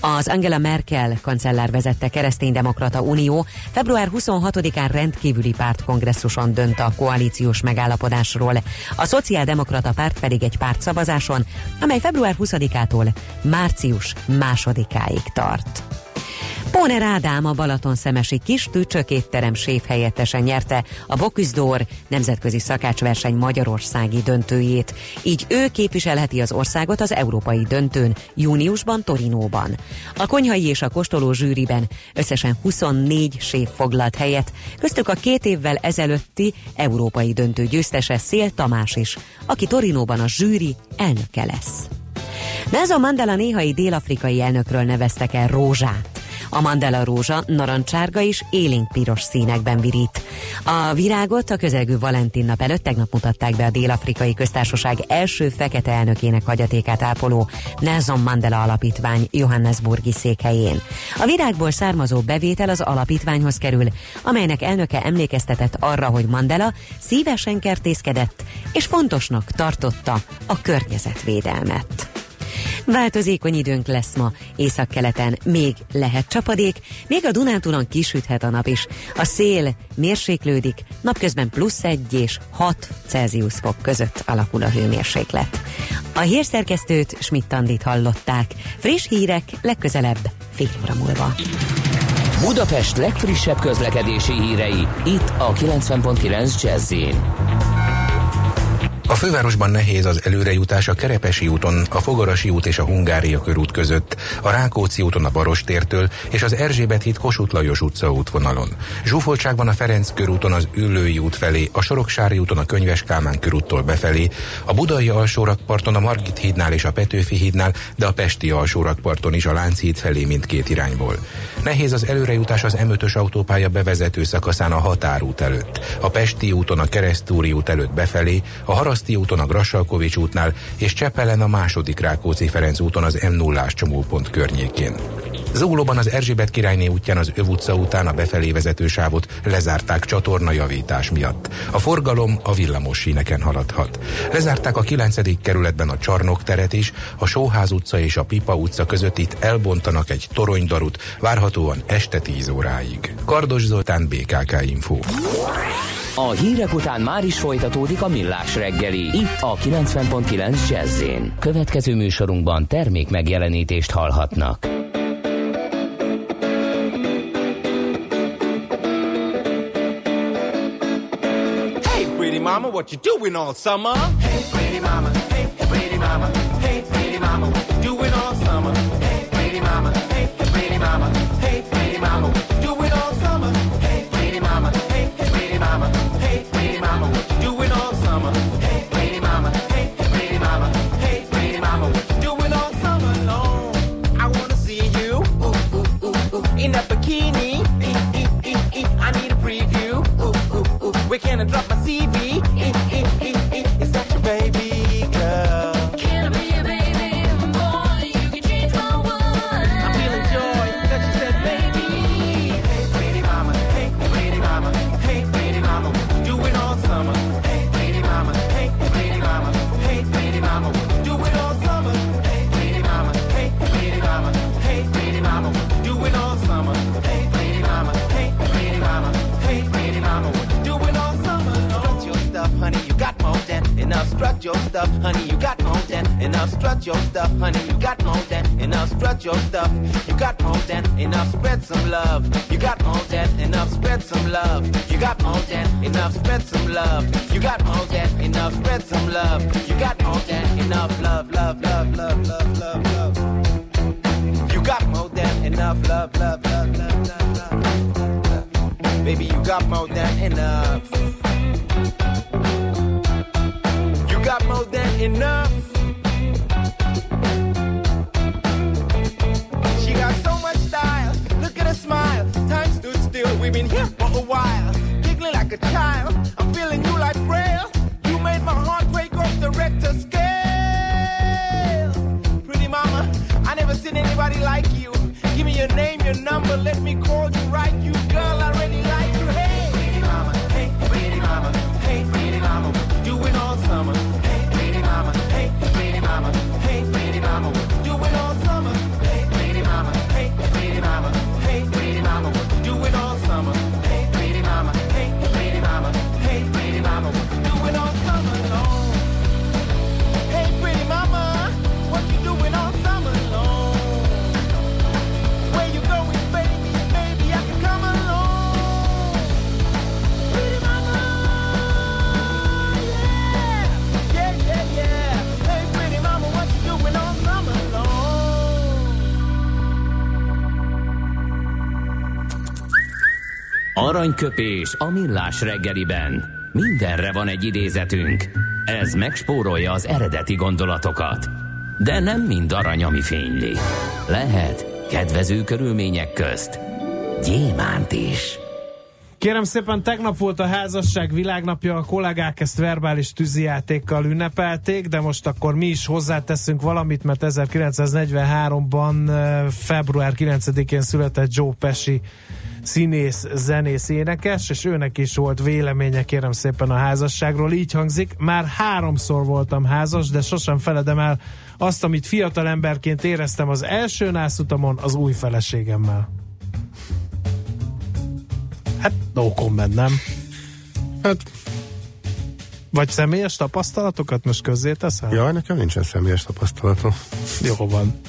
Az Angela Merkel kancellár vezette Kereszténydemokrata Unió február 26-án rendkívüli pártkongresszuson dönt a koalíciós megállapodásról. A Szociáldemokrata párt pedig egy pártszavazáson, amely február 20-ától március 2-áig tart. Póner Ádám a Balaton szemesi kis tücsök étterem séf helyettesen nyerte a Bocuse d'Or nemzetközi szakácsverseny magyarországi döntőjét. Így ő képviselheti az országot az európai döntőn júniusban Torinóban. A konyhai és a kóstoló zsűriben összesen 24 séf foglalt helyet, köztük a két évvel ezelőtti európai döntő győztese Szél Tamás is, aki Torinóban a zsűri elnöke lesz. Nelson Mandela néhai dél-afrikai elnökről neveztek el rózsát. A Mandela rózsa narancsárga és élénk piros színekben virít. A virágot a közelgő Valentin nap előtt tegnap mutatták be a Dél-Afrikai Köztársaság első fekete elnökének hagyatékát ápoló Nelson Mandela Alapítvány Johannesburgi székhelyén. A virágból származó bevétel az alapítványhoz kerül, amelynek elnöke emlékeztetett arra, hogy Mandela szívesen kertészkedett, és fontosnak tartotta a környezetvédelmet. Változékony időnk lesz ma, északkeleten még lehet csapadék, még a Dunántúlon kisüthet a nap is. A szél mérséklődik, napközben plusz 1 és 6 Celsius fok között alakul a hőmérséklet. A hírszerkesztőt Schmidt-Tandit hallották. Friss hírek legközelebb fél óra múlva. Budapest legfrissebb közlekedési hírei, itt a 90.9 jazz A fővárosban nehéz az előrejutás a Kerepesi úton, a Fogarasi út és a Hungária körút között, a Rákóczi úton a Barostértől és az Erzsébet híd Kossuth Lajos utca útvonalon. Zsúfoltság van a Ferenc körúton az Üllői út felé, a Soroksári úton a Könyves Kálmán körúttól befelé, a Budai alsórakparton a Margit hídnál és a Petőfi hídnál, de a Pesti alsórakparton is a Lánchíd felé mindkét irányból. Nehéz az előrejutás az M5-ös autópálya bevezető szakaszán a Határút előtt, a Pesti úton a Keresztúri út előtt befelé, a Haraszti úton a Grassalkovics útnál és Csepelen a második Rákóczi Ferenc úton az m 0 csomópont környékén. Zuglóban az Erzsébet királyné útján az Öv utca után a befelé vezető sávot lezárták csatornajavítás miatt. A forgalom a villamos síneken haladhat. Lezárták a 9. kerületben a Csarnok teret is, a Sóház utca és a Pipa utca között itt elbontanak egy toronydarut, várhatóan este 10 óráig. Kardos Zoltán, BKK Info. A hírek után már is folytatódik a millás reggeli, itt a 90.9 jazz Következő műsorunkban termék megjelenítést hallhatnak. Hey, pretty mama, what you doing all summer? Hey, pretty mama, hey, pretty mama, hey, pretty mama, what you doing all summer? Hey, pretty mama, hey, pretty mama, TV Aranyköpés a millás reggeliben. Mindenre van egy idézetünk. Ez megspórolja az eredeti gondolatokat. De nem mind arany, ami fényli. Lehet kedvező körülmények közt gyémánt is. Kérem szépen, tegnap volt a házasság világnapja, a kollégák ezt verbális tűzijátékkal ünnepelték, de most akkor mi is hozzáteszünk valamit, mert 1943-ban eh, február 9-én született Joe Pesci színész, zenész, énekes, és őnek is volt véleménye, kérem szépen a házasságról. Így hangzik, már háromszor voltam házas, de sosem feledem el azt, amit fiatal emberként éreztem az első nászutamon az új feleségemmel. Hát no comment, nem? Hát, Vagy személyes tapasztalatokat most közzé teszel? jaj, nekem nincsen személyes tapasztalatom. Jó van.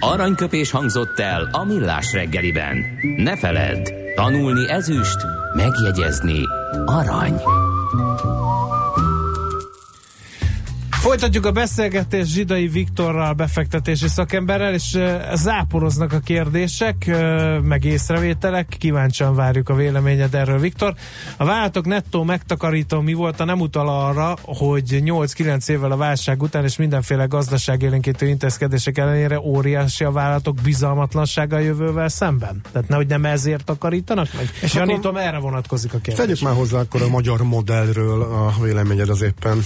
Aranyköpés hangzott el a millás reggeliben. Ne feledd, tanulni ezüst, megjegyezni arany. Folytatjuk a beszélgetést Zsidai Viktorral, befektetési szakemberrel, és záporoznak a kérdések, meg észrevételek. Kíváncsian várjuk a véleményed erről, Viktor. A vállalatok nettó megtakarító mi volt, a nem utal arra, hogy 8-9 évvel a válság után és mindenféle gazdaságélénkítő intézkedések ellenére óriási a vállalatok bizalmatlansága a jövővel szemben? Tehát nehogy nem ezért takarítanak meg? És Janítom, erre vonatkozik a kérdés. Tegyük már hozzá akkor a magyar modellről a véleményed az éppen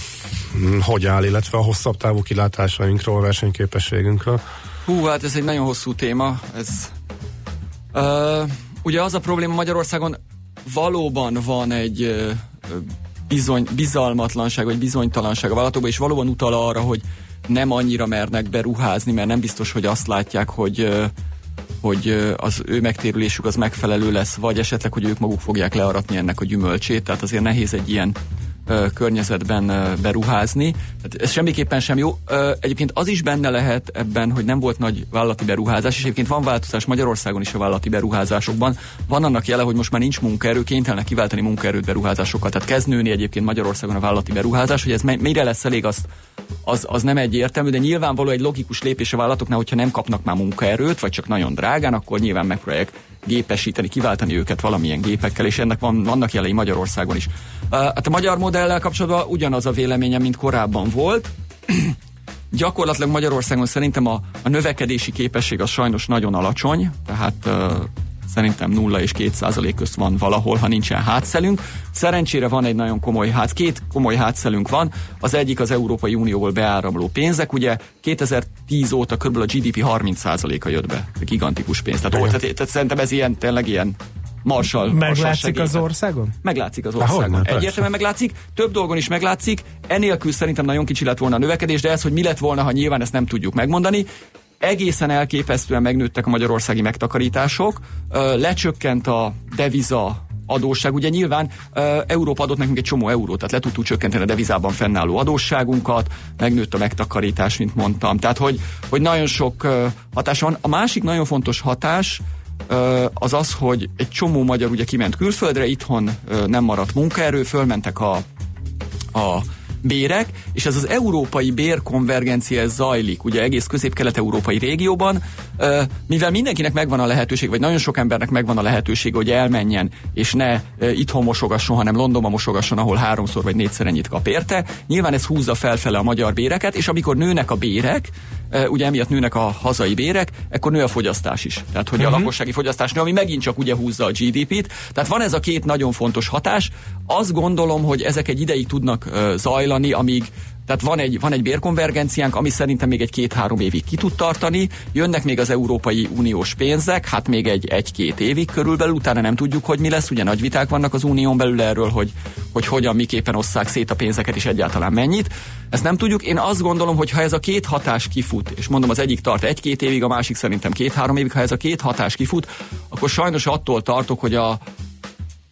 mm, hogy áll, illetve a hosszabb távú kilátásainkról, versenyképességünkről. Hú, hát ez egy nagyon hosszú téma. Ez, uh, ugye az a probléma Magyarországon valóban van egy uh, bizony, bizalmatlanság, vagy bizonytalanság a vállalatokban, és valóban utal arra, hogy nem annyira mernek beruházni, mert nem biztos, hogy azt látják, hogy uh, hogy az ő megtérülésük az megfelelő lesz, vagy esetleg, hogy ők maguk fogják learatni ennek a gyümölcsét, tehát azért nehéz egy ilyen környezetben beruházni. Tehát ez semmiképpen sem jó. Egyébként az is benne lehet ebben, hogy nem volt nagy vállalati beruházás, és egyébként van változás Magyarországon is a vállalati beruházásokban. Van annak jele, hogy most már nincs munkaerő, kénytelenek kiváltani munkaerőt beruházásokkal. Tehát kezd nőni egyébként Magyarországon a vállalati beruházás, hogy ez mire lesz elég, az, az, az nem egyértelmű, de nyilvánvaló egy logikus lépés a vállalatoknál, hogyha nem kapnak már munkaerőt, vagy csak nagyon drágán, akkor nyilván megpróbálják gépesíteni, kiváltani őket valamilyen gépekkel, és ennek van, vannak jelei Magyarországon is. Hát a magyar modellel kapcsolatban ugyanaz a véleményem, mint korábban volt. Gyakorlatilag Magyarországon szerintem a, a növekedési képesség az sajnos nagyon alacsony, tehát szerintem 0 és 2 százalék közt van valahol, ha nincsen hátszelünk. Szerencsére van egy nagyon komoly hátsz, két komoly hátszelünk van. Az egyik az Európai Unióból beáramló pénzek, ugye 2010 óta kb. a GDP 30 százaléka jött be. Gigantikus pénz. Tehát, ó, tehát, tehát szerintem ez ilyen, tényleg ilyen marsal Meglátszik az országon? Meglátszik az Há, országon. persze. Egyértelműen meglátszik, több dolgon is meglátszik, enélkül szerintem nagyon kicsi lett volna a növekedés, de ez, hogy mi lett volna, ha nyilván ezt nem tudjuk megmondani. Egészen elképesztően megnőttek a magyarországi megtakarítások, lecsökkent a deviza adósság. Ugye nyilván Európa adott nekünk egy csomó eurót, tehát le tudtuk csökkenteni a devizában fennálló adósságunkat, megnőtt a megtakarítás, mint mondtam. Tehát, hogy, hogy nagyon sok hatás van. A másik nagyon fontos hatás, az az, hogy egy csomó magyar ugye kiment külföldre, itthon nem maradt munkaerő, fölmentek a, a bérek, és ez az európai bérkonvergencia zajlik, ugye egész közép-kelet-európai régióban, mivel mindenkinek megvan a lehetőség, vagy nagyon sok embernek megvan a lehetőség, hogy elmenjen, és ne itthon mosogasson, hanem Londonban mosogasson, ahol háromszor vagy négyszer ennyit kap érte. Nyilván ez húzza felfele a magyar béreket, és amikor nőnek a bérek, ugye emiatt nőnek a hazai bérek, akkor nő a fogyasztás is. Tehát, hogy a lakossági fogyasztás nő, ami megint csak ugye húzza a GDP-t. Tehát van ez a két nagyon fontos hatás. Azt gondolom, hogy ezek egy ideig tudnak ö, zajlani, amíg tehát van egy, van egy bérkonvergenciánk, ami szerintem még egy két-három évig ki tud tartani. Jönnek még az Európai Uniós pénzek, hát még egy, egy-két évig körülbelül, utána nem tudjuk, hogy mi lesz. Ugye nagy viták vannak az Unión belül erről, hogy, hogy hogyan, miképpen osszák szét a pénzeket, és egyáltalán mennyit. Ezt nem tudjuk. Én azt gondolom, hogy ha ez a két hatás kifut, és mondom, az egyik tart egy-két évig, a másik szerintem két-három évig, ha ez a két hatás kifut, akkor sajnos attól tartok, hogy a,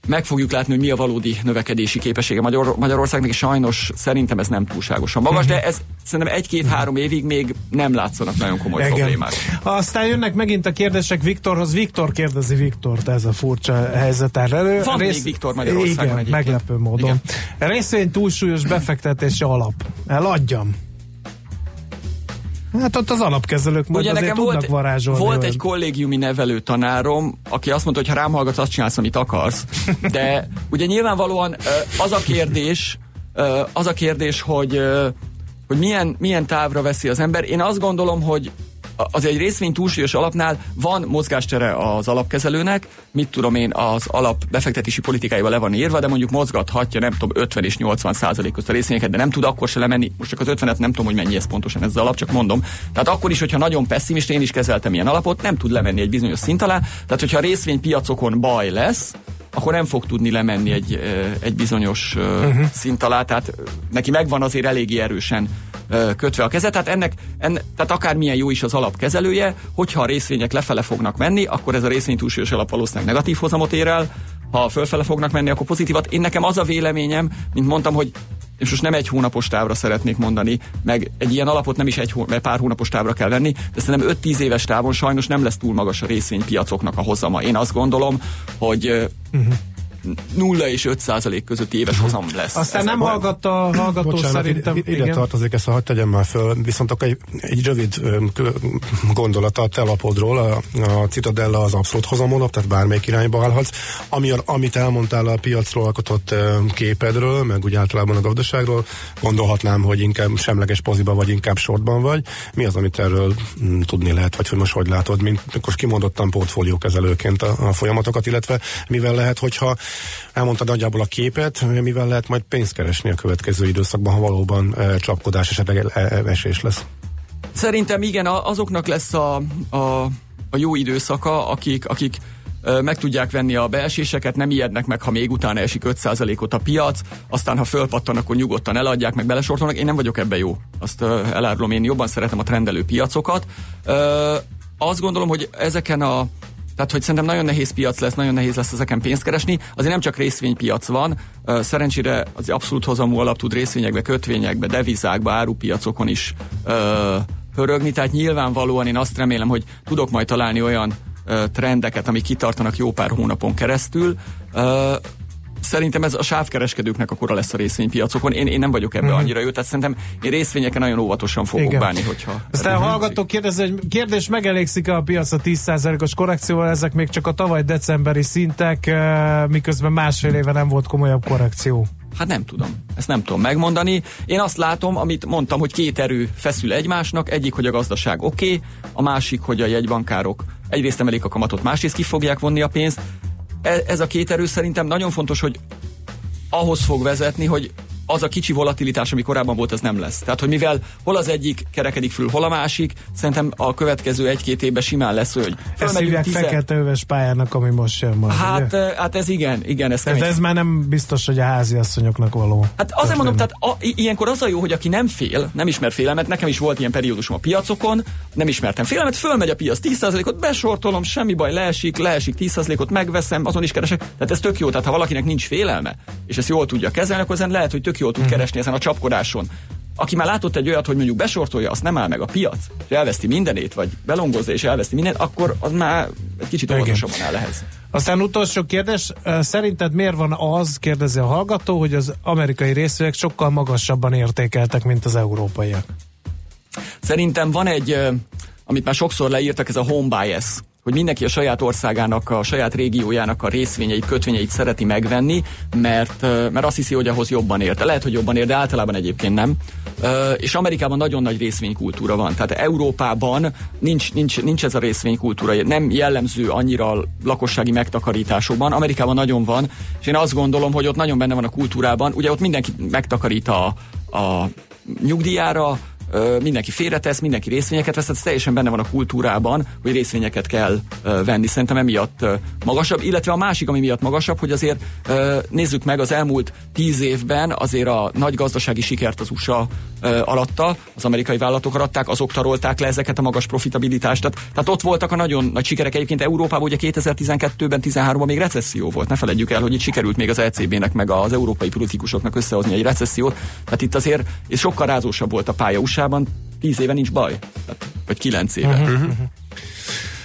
meg fogjuk látni, hogy mi a valódi növekedési képessége Magyar, Magyarországnak, és sajnos szerintem ez nem túlságosan magas, de ez szerintem egy-két-három évig még nem látszanak nagyon komoly Igen. problémák. Aztán jönnek megint a kérdések Viktorhoz. Viktor kérdezi Viktort, ez a furcsa helyzet áll elő. Van még Viktor Magyarországon Igen, egyébként. meglepő módon. Igen. Részvény túlsúlyos befektetési alap. Eladjam. Hát ott az alapkezelők majd Ugye nekem tudnak volt, varázsolni. volt hogy- egy kollégiumi nevelő tanárom, aki azt mondta, hogy ha rám hallgatsz, azt csinálsz, amit akarsz. De ugye nyilvánvalóan az a kérdés, az a kérdés, hogy, hogy milyen, milyen távra veszi az ember. Én azt gondolom, hogy az egy részvény túlsúlyos alapnál van mozgástere az alapkezelőnek, mit tudom én, az alap befektetési politikáival le van írva, de mondjuk mozgathatja, nem tudom, 50 és 80 százalék közt a részvényeket, de nem tud akkor se lemenni, most csak az 50-et nem tudom, hogy mennyi ez pontosan ez az alap, csak mondom. Tehát akkor is, hogyha nagyon pessimist, én is kezeltem ilyen alapot, nem tud lemenni egy bizonyos szint alá, tehát hogyha a részvénypiacokon baj lesz, akkor nem fog tudni lemenni egy, egy bizonyos uh-huh. szint alá, tehát neki megvan azért eléggé erősen kötve a keze, tehát ennek, en, tehát akármilyen jó is az alapkezelője, hogyha a részvények lefele fognak menni, akkor ez a részvény túlsúlyos alap valószínűleg negatív hozamot ér el, ha fölfele fognak menni, akkor pozitívat. Én nekem az a véleményem, mint mondtam, hogy és most nem egy hónapos távra szeretnék mondani, meg egy ilyen alapot nem is egy hó, pár hónapos távra kell venni, de szerintem 5-10 éves távon sajnos nem lesz túl magas a részvénypiacoknak a hozama. Én azt gondolom, hogy uh-huh. 0 és 5 százalék közötti éves hozam lesz. Aztán Ez- nem hallgatta a hallgató Bocsánat, szerintem. ide, ide igen. tartozik ezt, hadd tegyem már föl, viszont akkor egy, egy rövid gondolata a te lapodról, a, a Citadella az abszolút hozamolap, tehát bármelyik irányba állhatsz. Ami, a- amit elmondtál a piacról alkotott képedről, meg úgy általában a gazdaságról, gondolhatnám, hogy inkább semleges poziba vagy inkább sortban vagy. Mi az, amit erről mm, tudni lehet, vagy hogy most hogy látod, mint most kimondottan portfóliókezelőként a, a folyamatokat, illetve mivel lehet, hogyha elmondtad nagyjából a képet, mivel lehet majd pénzt keresni a következő időszakban, ha valóban e, csapkodás, esetleg e, e, esés lesz. Szerintem igen, azoknak lesz a, a, a jó időszaka, akik, akik meg tudják venni a beeséseket, nem ijednek meg, ha még utána esik 5%-ot a piac, aztán ha fölpattan, akkor nyugodtan eladják, meg belesortolnak. Én nem vagyok ebben jó. Azt elárulom, én jobban szeretem a trendelő piacokat. Azt gondolom, hogy ezeken a tehát, hogy szerintem nagyon nehéz piac lesz, nagyon nehéz lesz ezeken pénzt keresni. Azért nem csak részvénypiac van, szerencsére az abszolút hozamú alap tud részvényekbe, kötvényekbe, devizákba, árupiacokon is ö, pörögni, tehát nyilvánvalóan én azt remélem, hogy tudok majd találni olyan ö, trendeket, amik kitartanak jó pár hónapon keresztül. Ö, Szerintem ez a sávkereskedőknek a kora lesz a részvénypiacokon. Én, én nem vagyok ebbe annyira jó, tehát szerintem én részvényeken nagyon óvatosan fogok Igen. bánni, hogyha... Aztán a hallgató kérdezi, hogy kérdés, megelégszik-e a piac a 10%-os korrekcióval, ezek még csak a tavaly decemberi szintek, eh, miközben másfél éve nem volt komolyabb korrekció. Hát nem tudom. Ezt nem tudom megmondani. Én azt látom, amit mondtam, hogy két erő feszül egymásnak. Egyik, hogy a gazdaság oké, okay, a másik, hogy a jegybankárok egyrészt emelik a kamatot, másrészt ki fogják vonni a pénzt. E- Ez a két erő szerintem nagyon fontos, hogy ahhoz fog vezetni, hogy az a kicsi volatilitás, ami korábban volt, az nem lesz. Tehát, hogy mivel hol az egyik kerekedik föl, hol a másik, szerintem a következő egy-két évben simán lesz, hogy Ezt hívják tize- fekete öves pályának, ami most jön majd. Hát, ugye? hát ez igen, igen, ez kemény. ez már nem biztos, hogy a háziasszonyoknak való. Hát azért mondom, tehát a, ilyenkor az a jó, hogy aki nem fél, nem ismer félelmet, nekem is volt ilyen periódusom a piacokon, nem ismertem félelmet, fölmegy a piac 10%-ot, besortolom, semmi baj, leesik, leesik 10%-ot, megveszem, azon is keresek. Tehát ez tök jó, tehát ha valakinek nincs félelme, és ezt jól tudja kezelni, akkor ezen lehet, hogy tök jól tud keresni ezen a csapkodáson. Aki már látott egy olyat, hogy mondjuk besortolja, azt nem áll meg a piac, és elveszti mindenét, vagy belongozza és elveszti mindent, akkor az már egy kicsit óvatosabban áll ehhez. Aztán utolsó kérdés, szerinted miért van az, kérdezi a hallgató, hogy az amerikai részvények sokkal magasabban értékeltek, mint az európaiak? Szerintem van egy, amit már sokszor leírtak, ez a home bias, hogy mindenki a saját országának, a saját régiójának a részvényeit, kötvényeit szereti megvenni, mert, mert azt hiszi, hogy ahhoz jobban érte. Lehet, hogy jobban ér, de általában egyébként nem. És Amerikában nagyon nagy részvénykultúra van. Tehát Európában nincs, nincs, nincs ez a részvénykultúra, nem jellemző annyira a lakossági megtakarításokban. Amerikában nagyon van, és én azt gondolom, hogy ott nagyon benne van a kultúrában. Ugye ott mindenki megtakarít a, a nyugdíjára, ö, mindenki félretesz, mindenki részvényeket vesz, ez teljesen benne van a kultúrában, hogy részvényeket kell venni. Szerintem emiatt magasabb, illetve a másik, ami miatt magasabb, hogy azért nézzük meg az elmúlt tíz évben azért a nagy gazdasági sikert az USA alatta, az amerikai vállalatok aratták, azok tarolták le ezeket a magas profitabilitást. Tehát, tehát ott voltak a nagyon nagy sikerek. Egyébként Európában ugye 2012-ben, 13-ban még recesszió volt. Ne felejtjük el, hogy itt sikerült még az ECB-nek, meg az európai politikusoknak összehozni egy recessziót. Tehát itt azért és sokkal rázósabb volt a pálya USA-ban, 10 éve nincs baj. Tehát, vagy 9 éve. Uh-huh.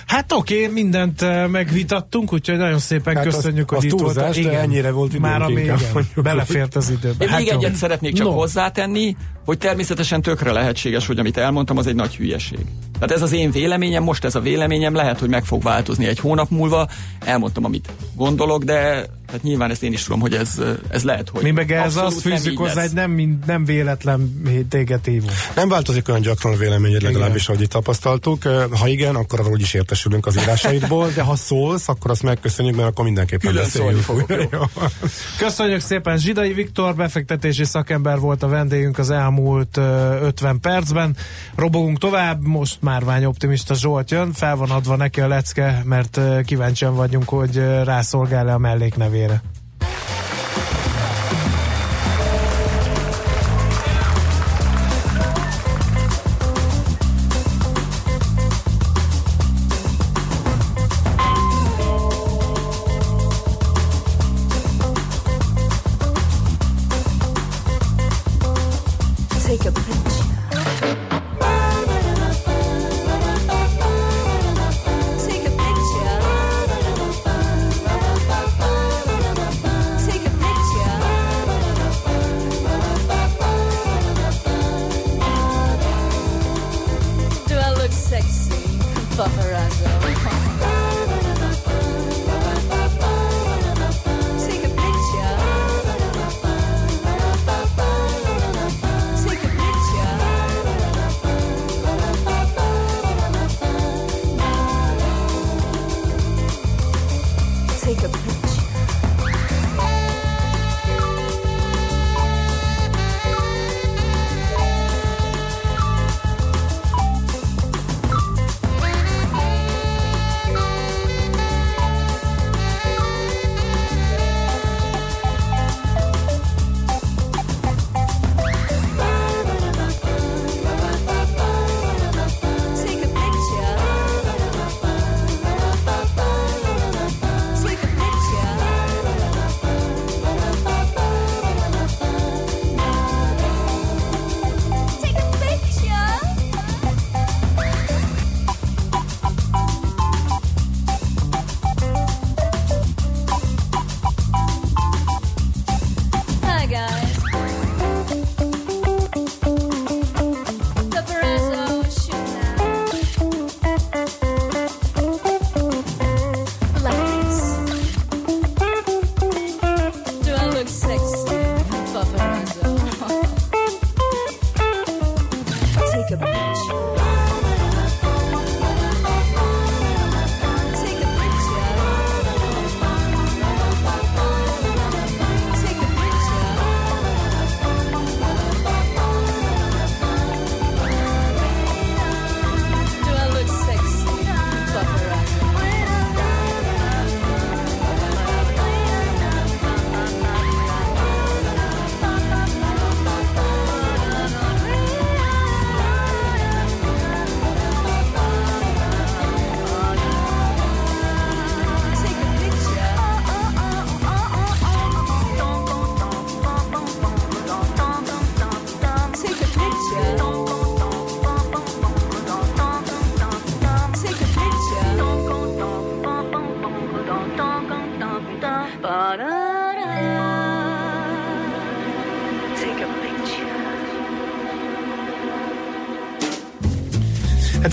Hát oké, mindent eh, megvitattunk, úgyhogy nagyon szépen Hát az- köszönjük, az hogy itt túlzás, voltak. de ennyire volt Már ami igen, belefért az időbe. Én még jó. egyet szeretnék csak no. hozzátenni, hogy természetesen tökre lehetséges, hogy amit elmondtam, az egy nagy hülyeség. Tehát ez az én véleményem, most ez a véleményem, lehet, hogy meg fog változni egy hónap múlva. Elmondtam, amit gondolok, de hát nyilván ezt én is tudom, hogy ez, ez lehet, hogy Mi meg ez abszolút azt nem fűzzük hozzá, hogy nem, nem véletlen téged hívunk. Nem változik olyan gyakran a véleményed, legalábbis, ahogy itt tapasztaltuk. Ha igen, akkor arról is értesülünk az írásaidból, de ha szólsz, akkor azt megköszönjük, mert akkor mindenképpen Külön beszéljünk. fogok. Köszönjük szépen, Zsidai Viktor befektetési szakember volt a vendégünk az elmúlt ö, 50 percben. Robogunk tovább, most Márvány optimista Zsolt jön, fel van adva neki a lecke, mert kíváncsian vagyunk, hogy rászolgál-e a melléknevére.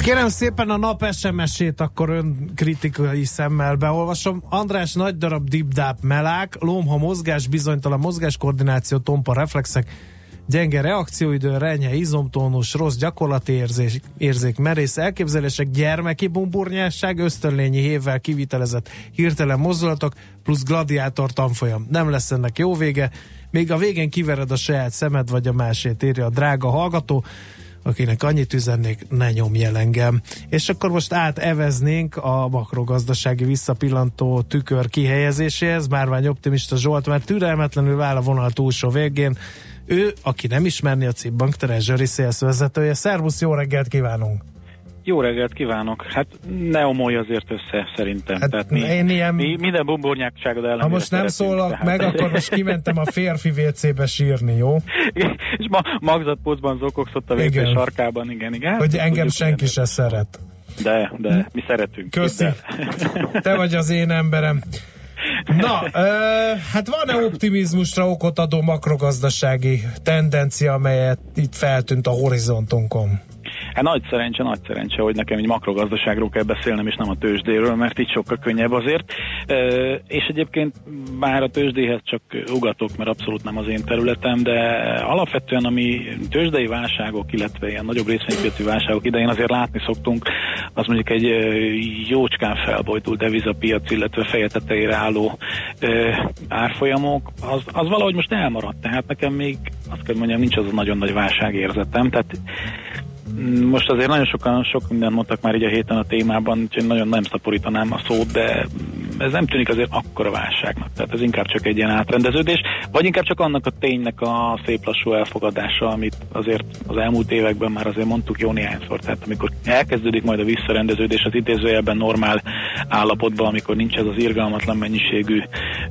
Kérem szépen a nap SMS-ét akkor ön kritikai szemmel beolvasom. András nagy darab dibdáp melák, lomha mozgás, bizonytalan mozgás, koordináció, tompa reflexek, gyenge reakcióidő, renye, izomtónus, rossz gyakorlati érzék, érzék merész elképzelések, gyermeki bumburnyásság, ösztönlényi hévvel kivitelezett hirtelen mozdulatok, plusz gladiátor tanfolyam. Nem lesz ennek jó vége, még a végén kivered a saját szemed vagy a másét, írja a drága hallgató akinek annyit üzennék, ne nyomj el engem. És akkor most áteveznénk a makrogazdasági visszapillantó tükör kihelyezéséhez. Márvány optimista Zsolt már türelmetlenül áll a vonal túlsó végén. Ő, aki nem ismerni a Cibbank Treasury Sales vezetője. Szervusz, jó reggelt kívánunk! Jó reggelt kívánok! Hát ne omolj azért össze, szerintem. Hát Tehát mi, én ilyen- mi minden bumbornyákságod ellen. Ha most nem szólok meg, akkor most kimentem a férfi WC-be sírni, jó? És ma magzatpócban zokogsz a végre sarkában, igen, igen. Hát, Hogy engem senki hogy- se szeret. De, de, mi szeretünk. Köszi. Te vagy az én emberem. Na, ö, hát van-e optimizmusra okot adó makrogazdasági tendencia, amelyet itt feltűnt a horizontunkon? Hát nagy szerencse, nagy szerencse, hogy nekem egy makrogazdaságról kell beszélnem, és nem a tőzsdéről, mert így sokkal könnyebb azért. És egyébként már a tőzsdéhez csak ugatok, mert abszolút nem az én területem, de alapvetően ami tőzsdei válságok, illetve ilyen nagyobb részvénypiaci válságok idején azért látni szoktunk, az mondjuk egy jócskán felbojtult devizapiac, illetve feje tetejére álló árfolyamok, az, az valahogy most elmaradt. Tehát nekem még azt kell mondjam, nincs az a nagyon nagy válságérzetem. Tehát Most azért nagyon sokan, sok mindent mondtak már így a héten a témában, úgyhogy nagyon nem szaporítanám a szót, de ez nem tűnik azért akkora válságnak. Tehát ez inkább csak egy ilyen átrendeződés, vagy inkább csak annak a ténynek a szép lassú elfogadása, amit azért az elmúlt években már azért mondtuk jó néhányszor. Tehát amikor elkezdődik majd a visszarendeződés az idézőjelben normál állapotban, amikor nincs ez az irgalmatlan mennyiségű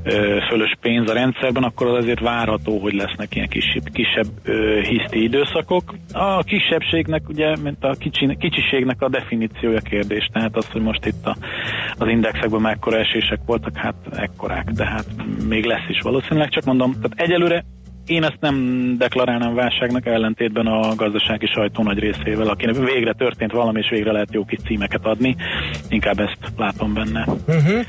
ö, fölös pénz a rendszerben, akkor az azért várható, hogy lesznek ilyen kisebb, kisebb ö, hiszti időszakok. A kisebbségnek ugye, mint a kicsi, kicsiségnek a definíciója kérdés, tehát az, hogy most itt a, az indexekben mekkora esések voltak, hát ekkorák, de hát még lesz is valószínűleg, csak mondom, tehát egyelőre én ezt nem deklarálnám válságnak ellentétben a gazdasági sajtó nagy részével, akinek végre történt valami, és végre lehet jó kis címeket adni. Inkább ezt látom benne. Uh-huh.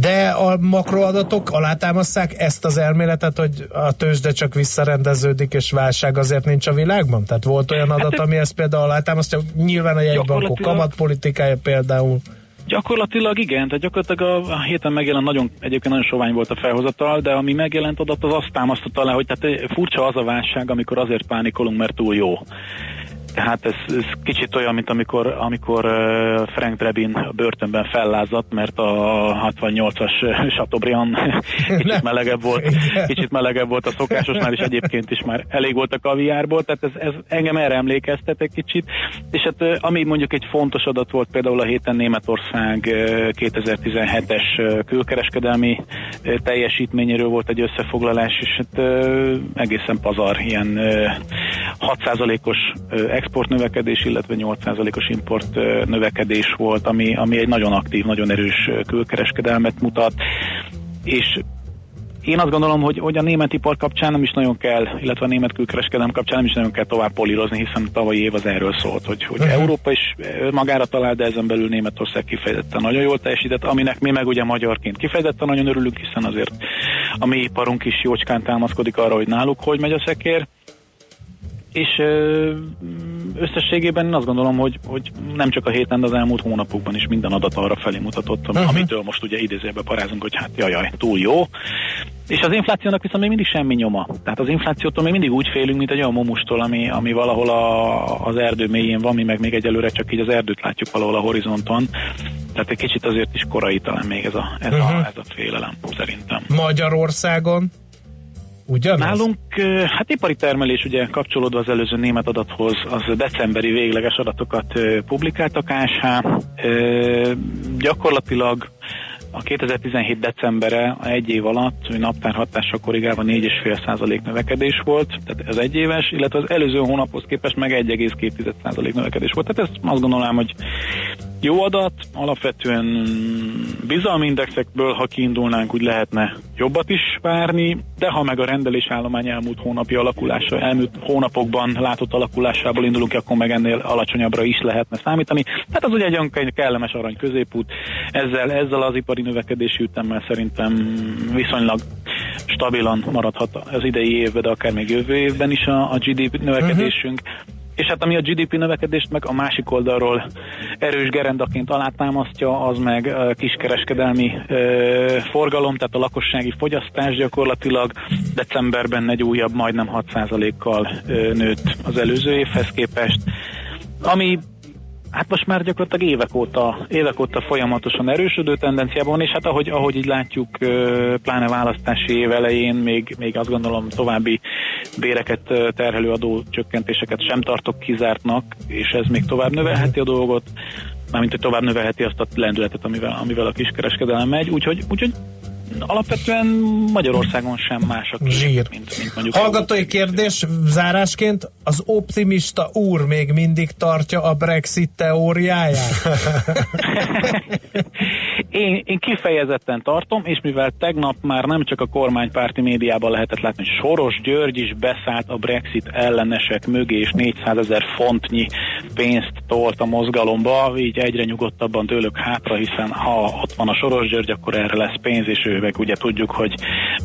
De a makroadatok alátámasztják ezt az elméletet, hogy a tőzsde csak visszarendeződik, és válság azért nincs a világban? Tehát volt olyan adat, ami ezt például alátámasztja, nyilván a jegybankok kamatpolitikája például. Gyakorlatilag igen, tehát gyakorlatilag a héten megjelent nagyon, egyébként nagyon sovány volt a felhozatal, de ami megjelent adat, az azt támasztotta alá, hogy tehát furcsa az a válság, amikor azért pánikolunk, mert túl jó. Tehát ez, ez kicsit olyan, mint amikor, amikor Frank Drebin börtönben fellázadt, mert a 68-as Chateaubriand kicsit melegebb volt, kicsit melegebb volt a szokásosnál, és egyébként is már elég volt a kaviárból, tehát ez, ez engem erre emlékeztet egy kicsit. És hát ami mondjuk egy fontos adat volt például a héten Németország uh, 2017-es uh, külkereskedelmi teljesítményéről volt egy összefoglalás, és hát egészen pazar, ilyen uh, 6%-os uh, export növekedés, illetve 8%-os import növekedés volt, ami, ami egy nagyon aktív, nagyon erős külkereskedelmet mutat, és én azt gondolom, hogy, hogy a német ipar kapcsán nem is nagyon kell, illetve a német külkereskedelem kapcsán nem is nagyon kell tovább polírozni, hiszen a tavalyi év az erről szólt, hogy, hogy Mhm. Európa is magára talál, de ezen belül Németország kifejezetten nagyon jól teljesített, aminek mi meg ugye magyarként kifejezetten nagyon örülünk, hiszen azért a mi iparunk is jócskán támaszkodik arra, hogy náluk hogy megy a szekér, és összességében én azt gondolom, hogy, hogy nem csak a héten, de az elmúlt hónapokban is minden adat arra felé mutatott, uh-huh. amitől most ugye idézőbe parázunk, hogy hát jajaj, túl jó. És az inflációnak viszont még mindig semmi nyoma. Tehát az inflációtól még mindig úgy félünk, mint egy olyan momustól, ami, ami valahol a, az erdő mélyén van, mi meg még egyelőre csak így az erdőt látjuk valahol a horizonton. Tehát egy kicsit azért is korai talán még ez a, ez, uh-huh. a, ez a félelem, szerintem. Magyarországon ugyanaz? Nálunk, hát ipari termelés ugye kapcsolódva az előző német adathoz, az decemberi végleges adatokat publikáltak ASH. Gyakorlatilag a 2017 decembere a egy év alatt, naptár hatással korrigálva 4,5% növekedés volt, tehát ez egy éves, illetve az előző hónaphoz képest meg 1,2% növekedés volt. Tehát ezt azt gondolom, hogy jó adat, alapvetően bizalmi indexekből, ha kiindulnánk, úgy lehetne jobbat is várni, de ha meg a rendelésállomány elmúlt hónapi alakulása, elmúlt hónapokban látott alakulásából indulunk ki, akkor meg ennél alacsonyabbra is lehetne számítani. Hát az ugye egy olyan kellemes arany középút, ezzel, ezzel az ipari növekedési ütemmel szerintem viszonylag stabilan maradhat az idei évben, de akár még jövő évben is a, a GDP növekedésünk. Uh-huh. És hát ami a GDP növekedést meg a másik oldalról erős gerendaként alátámasztja, az meg kiskereskedelmi uh, forgalom, tehát a lakossági fogyasztás gyakorlatilag decemberben egy újabb majdnem 6%-kal uh, nőtt az előző évhez képest. Ami Hát most már gyakorlatilag évek óta, évek óta folyamatosan erősödő tendenciában, és hát ahogy, ahogy így látjuk, pláne választási év elején még, még azt gondolom további béreket terhelő adó csökkentéseket sem tartok kizártnak, és ez még tovább növelheti a dolgot, mármint hogy tovább növelheti azt a lendületet, amivel, amivel a kiskereskedelem megy, úgyhogy, úgyhogy alapvetően Magyarországon sem mások, Zsír. mint, mint mondjuk. Hallgatói kérdés zárásként, az optimista úr még mindig tartja a Brexit teóriáját? Én, én kifejezetten tartom, és mivel tegnap már nem csak a kormánypárti médiában lehetett látni, hogy Soros György is beszállt a Brexit ellenesek mögé, és 400 ezer fontnyi pénzt tolt a mozgalomba, így egyre nyugodtabban tőlük hátra, hiszen ha ott van a Soros György, akkor erre lesz pénz, és ő meg ugye tudjuk, hogy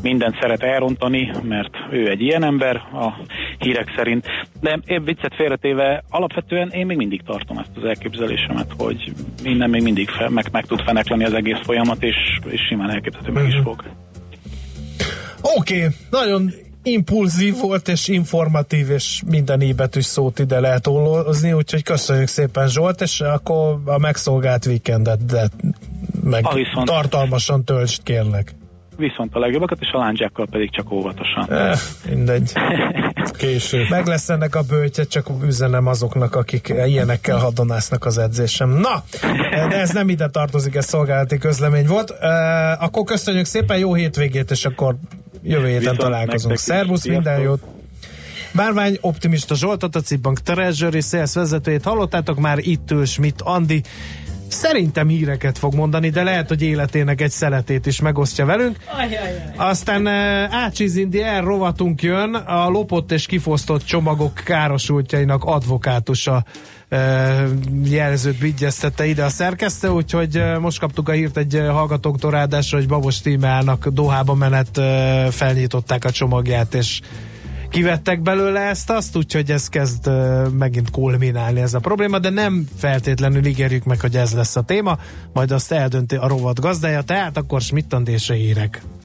mindent szeret elrontani, mert ő egy ilyen ember a hírek szerint. De én viccet félretéve, alapvetően én még mindig tartom ezt az elképzelésemet, hogy minden még mindig fel, meg, meg tud fenekleni az egész folyamat, és, és simán elképzelhető meg is fog. Oké, okay, nagyon impulzív volt, és informatív, és minden íbetűs szót ide lehet ollozni, úgyhogy köszönjük szépen Zsolt, és akkor a megszolgált víkendet, de meg Ah, tartalmasan töltsd, kérlek. Viszont a legjobbakat, és a lándzsákkal pedig csak óvatosan. Eh, mindegy. Késő. Meg lesz ennek a bőtje, csak üzenem azoknak, akik ilyenekkel hadonásznak az edzésem. Na, de ez nem ide tartozik, ez szolgálati közlemény volt. Uh, akkor köszönjük szépen, jó hétvégét, és akkor jövő héten Viszont találkozunk. Szervusz, minden jót! Bárvány optimista Zsoltot, a Cibbank Treasury Sales vezetőjét hallottátok már itt ül Schmidt Andi. Szerintem híreket fog mondani, de lehet, hogy életének egy szeletét is megosztja velünk. Aztán uh, Ácsiz Indier rovatunk jön, a lopott és kifosztott csomagok károsultjainak advokátusa uh, jelzőt vigyeztette ide a szerkesztő, úgyhogy uh, most kaptuk a hírt egy hallgatóktól ráadásul, hogy Babos Tímeának Dohába menet uh, felnyitották a csomagját, és kivettek belőle ezt azt, úgyhogy ez kezd uh, megint kulminálni ez a probléma, de nem feltétlenül ígérjük meg, hogy ez lesz a téma, majd azt eldönti a rovat gazdája, tehát akkor Schmidt-Andésre hírek.